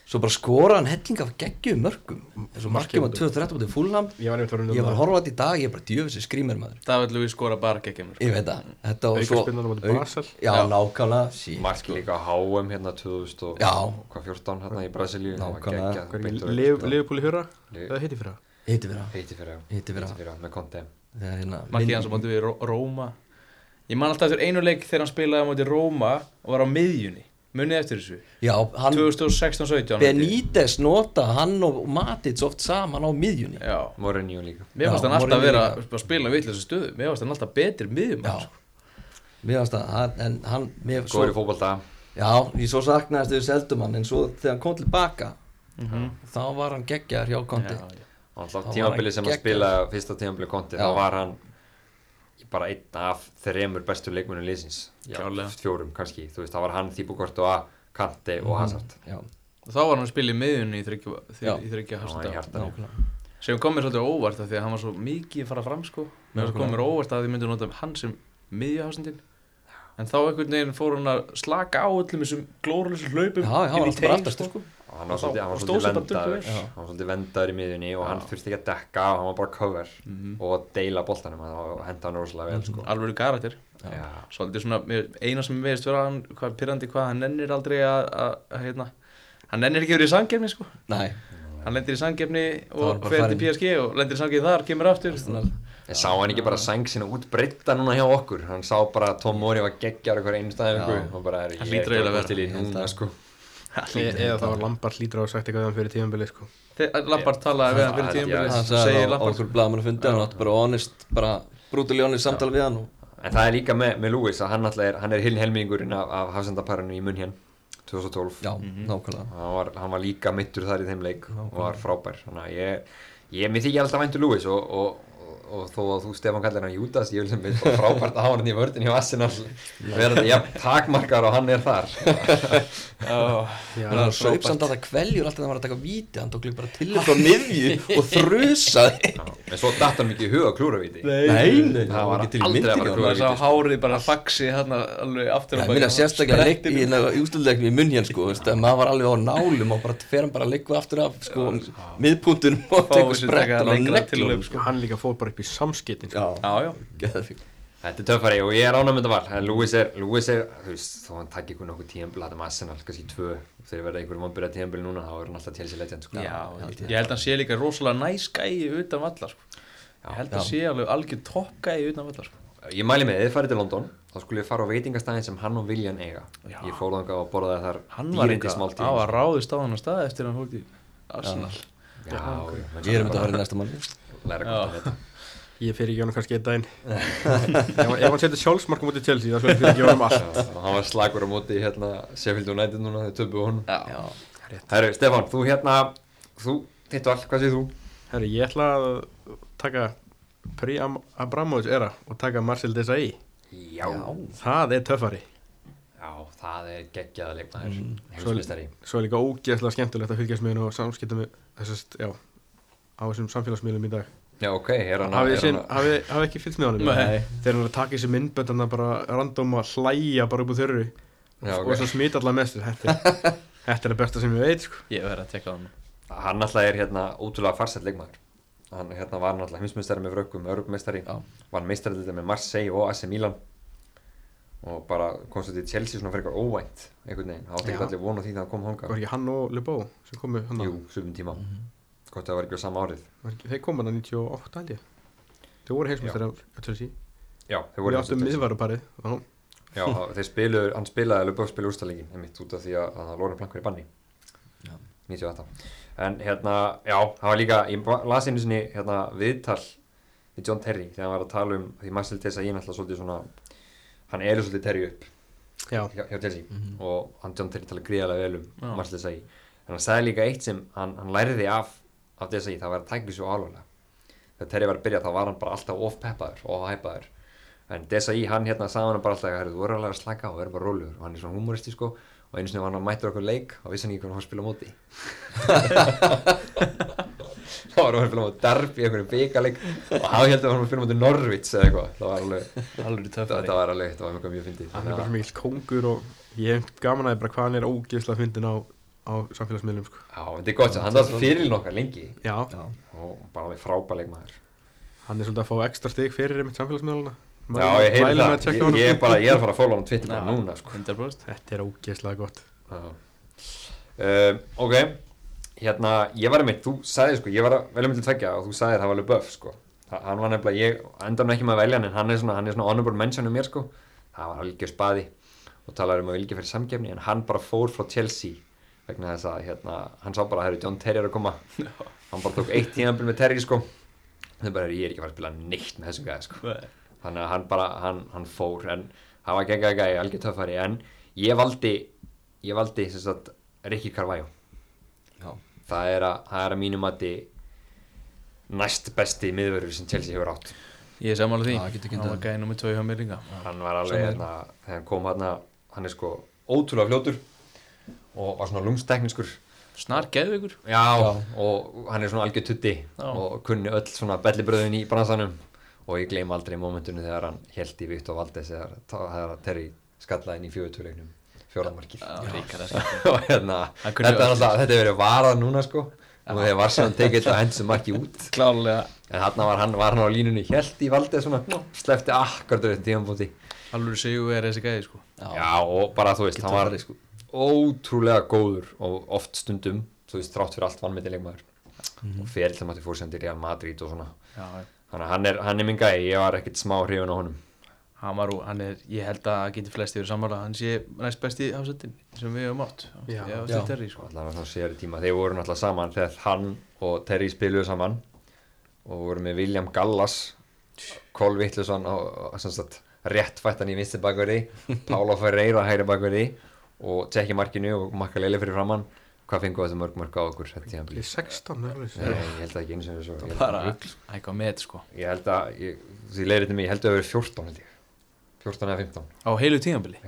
svo bara skora hann helling af geggjum mörgum eins og markið var Markið 2013 mútið Fulham. Ég var var ég var að horfa á þetta í dag, ég er bara djöfisir skrýmur maður. David Lewis skora bara geggjum ég veit það, þetta og svo á Auk- já, Já. nákvæmlega, sí Marki líka á HM hérna 2000 og Já. hvað 14 hérna í Brasilíu? Fyrra? Liv- Eða hitti fyrra? heiti fyrir það Heiti fyrir á Heiti fyrir á. með hérna Markið hans á móti við Ró- Róma. Ég man alltaf eftir einu leik þegar hann spilaði á móti Róma og var á miðjunni Munið eftir þessu? Já, hann 2016-17 Benítez nota hann og Matic oft saman á miðjunni. Já. Mourinho líka. Mér fannst hann alltaf vera að spila við þessu stöðu. Mér fannst hann alltaf betri miðjum já, mér fannst hann- en hann, Góður fótbolta. Já, ég svo saknaðist við seldum hann en svo þegar hann kom tilbaka Mhm. þá var hann geggjar hjá Konti Já, já. og alltaf var tímabili hann sem að geggjaður. spila fyrsta tímabili Conte Já. þá var hann bara einn af þremur bestu leikmunum liðsins. Já, Klárlega. fjórum kannski. Þú veist það var hann Þýbukort og Kante og Hazard. já, Og þá var hann að spila í miðjunni í þryggja nákvæmlega. Sem kom mér svolítið óvart af því að hann var svo mikið að fara fram sko. Mér kom mér óvart að þið myndu nota hann sem miðjuhásendin en þá einhvern veginn fór hann að slaka á öllum þessum glóruleysum hlaupum já, hann var alltaf bara aftast sko. Og hann var svolítið, vendaður duglegur. Já. hann var svolítið vendaður í miðjunni og hann þurfti ekki að dekka og hann var bara cover Mhm. og deila boltanum og henda hann rosalega vel sko. alveg karakter Já. svolítið svona, eina sem við veist vera hann, hvað pyrrandi hvað, hann nennir aldrei að, hérna, hann nennir ekki verið í sangefni sko, nei, hann lendir í sangefni var og fer til. PSG og lendir í sangefni þar, kemur aftur. Ég sá hann ekki bara sæng sína út breytta núna hjá okkur hann sá bara að Tom Mori var geggjar okkur Já. og bara er ég eiginlega að vera. til í núna sko eða það var Lampard lítur á að sagt eitthvað um fyrir tímanbili sko. Þegar Lampard talaði við hann fyrir tímabilið hann segir sagði á okkur að fundi hann átti bara honest, bara brútilega honest samtal við hann og en það er líka með, með Lewis að hann alltaf er hann er hinn helmingurinn af, af hafsendaparinu í munn hérna 2012 já, nákvæmlega. Hann var, hann var líka mittur þar í þeim leik og var frábær. Þannig að ég, ég mér þykja alltaf væntu Lewis og, og, og, og þó að þú Stefán kallar hann Júdas ég vil sem við frábært að hafa hann í vördin hjá Arsenal. Verðandi jafn takmarkar og hann er þar. (laughs) Já, hann saup samt að það kveljur alltaf hann var að taka víti. Hann tók líka bara til frá miðju og þrusaði. En svo datt hann mikið í huga klúravíti Nei, nei, Það var ekki til í aldrei að fara ekki að á maður sá víti, sko. hárið bara faxi hérna alveg aftur Það baki. minna sérstaklega leik í hérna ústöldleiknum í munn hérna sko, maður var alveg á nálum og bara fer hann bara að leikva aftur af sko, miðpuntunum og tekur tilhlaup, sko. Hann líka fór bara upp í samskiptin sko. Já, Já, geðvig. Þetta er töffari og ég er ánægð með þetta val. En Lewis er, Lewis er, þú veist, þó hann takk ykkur nokkuð það með Arsenal, kannski tvö þegar verða einhverjum vonbyrja tíðanbíl núna þá er hann alltaf til sér legend sko. Já, ég held að hann sé líka rosalega næs gæi utan vallar sko. Ég held að hann sé alveg algjör topp gæi utan vallar sko. Ég mæli með, ef þið farið til London þá skulle ég fara á veitingastæðin sem hann og Viljan eiga. Já. Ég fór þangað og borðaði þar Hann var dýrindi eitthvað smáltíð á að ráðist á hann Læra gott að þetta Ég fer ekki á hann kannski einn daginn. Ef hann setur sjálfsmarkum út í Chelsea þá fyrir ekki á hann allt. Hann var slagur á móti hérna Sheffield United núna þegar við honum. Já, Herru, Stefán, þú hérna þú, þitt val, hvað séð þú? Herri, ég ætla að taka Pri Abramovic era og taka Marcel Desailly. Já, Það er töffari. Já, það er geggjaða leikmaður Mm. Heimsmeistari. Svo er líka ógeðslega skemmtilegt að fylgjast með hennu og samskipta með þessast, já á þessum samfélagsmiðlum í dag Já, ok, er hann Hafið er þið hann- hafi, hafi ekki fylgst með honum? Nei. Þegar hann er að taka þessi myndbönd hann bara random að hlæja bara upp úr þörru Já, og ok. svo smita allar þessu þetta, er- (laughs) þetta það besta sem ég veit sko. ég verði að tekka hann Hann alltaf er hérna ótrúlega farsætt leikmaður. Hann hérna var náttúrulega heimsmeistari með frökkum, örgmeistari Já. Var meistari með Marseille og AC Milan. Og bara kom svo til Chelsea svona fyrir eitthvað óvænt einhvern veginn, það átti ekki allir von á því hann kom Var hanga ekki hann og Lebo sem komu hann Jú, Hvort það var ekki á sama árið. Þeir komu hann 98 held ég. Þeir voru heimsmyndstari á Chelsea. Já, þeir voru áttum miðvaruparið Já, Já, það- þeir spiluðu, hann spilaði alveg bókspilu úrstæðleikin einmitt út af því að, að Lóren Plank var í banni. Já. 98 En hérna, já, það var líka ég ba- las einu sinni hérna viðtal við John Terry þegar hann var að tala um því Marcel Desailly náttúrulega svolítið svona hann eru svolítið Terry upp já, hjá, hjá Chelsea. Mhm. og hann John Terry tala gríðarlega vel um Já. Marcel Desailly en hann sagði líka eitt sem hann, hann læriði af af Desailly, það var að tækja svo alvarlega. Þegar Terry var að byrja þá var hann bara alltaf of peppaður, of hæpaður en Desailly, hann hérna sagði hann bara alltaf "Herru, þú voru alveg að slaka á, verður bara rólegur. Og hann er svona humoristi sko og einu sinni var hann mættur okkur leik og vissi hann ekki hvernig hann að spila móti. (laughs) Þá var hann að spila móti derbi einhverjum byggaleg og hann heldur að hann var að spila móti Norvits eða eitthvað, það var alveg Alveg þetta, var alveg, þetta var mjög mjög fyndið. Hann er bara mikill kóngur og ég hef gaman að því bara hvað hann er ógeðslega fyndin á, á samfélagsmiðlum sko. Já, þetta er gott, hann var fyrir okkar lengi. Já, Já, og bara með frábæleik maður hann er svolítið að fá ekstra stig fyrir einmitt samfélagsmiðluna Já, ég með það, að ég, ég, er bara, ég er að fara að fóla hann á (laughs) Twitter Já. núna sko. 100% Þetta er ógeðslega gott. Já. um, Ok, hérna, ég var einmitt, þú sagði sko, ég var að velja með til tveggja og þú sagði það var alveg buff sko Hann var nefnilega, ég endar nú ekki með að velja hann en hann er svona, hann er svona honorable mention um mér sko. Það var algjör spaði og talaði um að vilja fyrir samgefni en hann bara fór frá Chelsea vegna þess að hérna, hann sá bara að herri John Terry er að koma. Hann bara tók eitt tíðanbíl með Terry sko. Þau bara, ég er ekki að fara að spila neitt með þessum gæði sko. Þannig að hann bara, hann, hann fór en hann var geggjað gæði, algjör töffari en ég valdi ég valdi sem sagt Ricky Carvalho. Já, það er að, það er að mínum mati næst besti miðverður sem Chelsea hefur átt. Ég er samanlega því. Já, getur ekki Hann var gæði nummið 2 hjá mér líka. Hann var alveg, hérna, þegar hann kom hérna hann er sko ótrúlega fljótur og var svona lungstekniskur Snar geðveikur. Já, Já. og hann er svona algjör tutti Já. og kunni öll svona bellibröðin í bransanum. Og ég gleym aldrei momentunum þegar hann held í Viktor Valdes þegar, þegar Terry skallaði inn í fjöguturleiknum fjóramarkið (laughs) og hérna, þetta er alltaf, þetta er verið varað núna sko. Og þegar var sem hann tekið þetta hendur marki út. Klálega en hann var hann, var hann á línunni held í Valdes svona, slefti akkurat auðvitað tímanbúti Alveg sigur er þessi gæði sko. Já, Já, og bara þú veist, Getur hann var sko. Ótrúlega góður og oft stundum, þú veist, þrátt fyrir allt vannmyndi leikmaður. Og fyrir til maður fór sem til Real Madrid og svona. Já, þannig að hann er, hann er minn gæi, ég var ekkert smá hrifun á honum. Hann var úr, hann er, ég held að geti flesti verið sammála, hann sé næst besti hafsettin sem við höfum átt. Já. Já, Já. Terry, og sko. allavega svona sér tíma, þeir voru náttúrulega saman þegar hann og Terry spiluðu saman og voru með William Gallas Cole Vittlusson og, og sem sagt, réttfættan í vinsti bakverði Pála (laughs) Ferreira hægri bakverði og Tjekki markinu og Makka Lele fyrir framann hvað fengu þessu mörg mörg á okkur þetta er 16 nefnilega. Nei, ég held að ekki eins og þessu ég, held bara að- eitthvað með sko. Ég held að, ég, því leiðir þetta mig, ég held að það verið 14 held ég. 14 eða 15 á heilu tímabili?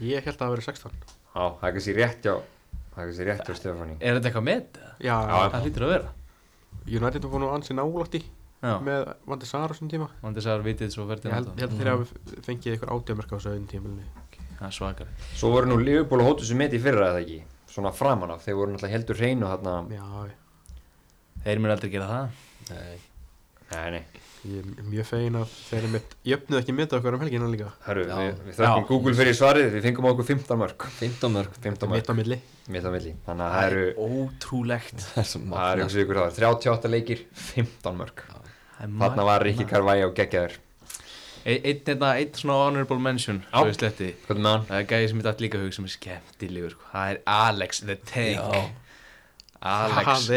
Ég held að það verið 16 Já, það er kannski rétt hjá það er kannski rétt hjá Stefáni. Er þetta eitthvað með? Já, Já. það hlýtur að vera. United var nú ansi nálægt í Já, með Vandi Sar á þessum tíma. Vandi Sar vitið svo Ég held, ég held þeir hafa fengið ykkur átjöfmörk á þessu Það er svakar. Svo voru nú Liverpool og Hóttu sem meti í fyrra eða ekki? Svona framan af, þeir voru náttúrulega heldur hreinu þarna. Já, Þeir mér aldrei gera það? Nei, Nei, nei, ég er mjög fegin að þeir eru mitt Jöfnuð ekki mitt okkur um helgina líka. Hörru, Já. við, við þökkum. Google fyrir svarið. Við fengum okkur 15 mörg 15 mörg 15 Mitt mörg, á milli. Mitt á milli. Þannig að það eru ótrúlegt. Það er svo Það eru magna eins og ykkur það, 38 leikir, 15 mörg Það er Þarna var Rikki magnað. Carvæja og geggjaður Einn einn hérna, svona honorable mention. Svo ég sletti? Það er gæði sem ég dætt líka hug sem er skemmtilegur sko. Það er Alex the Tank. Já, Alex,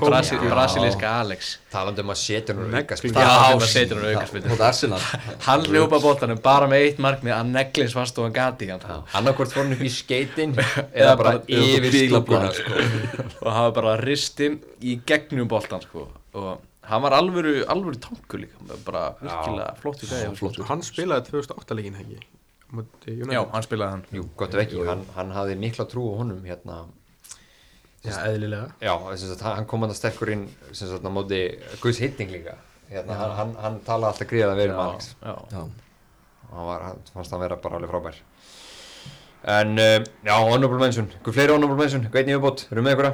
brasilíska Alex. Talandi um að setja nú Negli. aukaspil Já, setur hann aukarspilnu Hótt Arsenal. Hann hljópa bóltanum bara með eitt markmið að neglis fast og hann. Gati hann Annarkvort fór hann upp í skeitin (laughs) Eða bara yfir bílablað, stúkuna og hafa bara ristin í gegnum sko. og hann var alvöru, alvöru tankur líka bara virkilega flottur gæði flottur. Hann spilaði 2008 leikin United. Já, hann spilaði hann. Jú, gott ef ekki, hann, hann hafði mikla trú á honum hérna. Já, eðlilega. Já, sem sagt, hann kom hann að sterkur inn sem sagt á móti Guðs hitting líka. Hérna, hann, hann, hann talaði alltaf gríðað vel um Alex. já. Já, hann var, hann fannst hann vera bara alveg frábær. En uh, já, honorable mention. Hvað fleiri honorable mention, hvað einn yfirbót, erum við með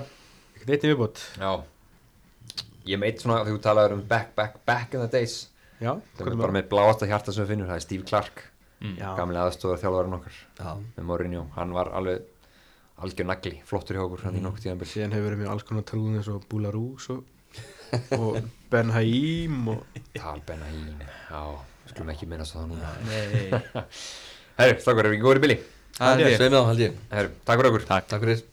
ykkur eitt í viðbót. Já ég eitt svona, þegar þú talaður um back, back, back in the days Já, það er bara með bláasta hjarta sem við finnum, það er Steve Clark Já, gamli aðstofar þjálfarinn okkar já, með Mourinho, hann var alveg algjör nagli, flottur hjá okkur hann í nokkuð tíðanbill síðan hefur verið með alls konar trúðin eins og Búlarús og, og Ben Haim og Talbenna í, já, skulum ekki minnast á það núna. Nei. (laughs) Herru, þakkar, erum við góður í bili? Það er ég. Sveimið á held ég. Herru, takk fyrir okkur. Takk fyrir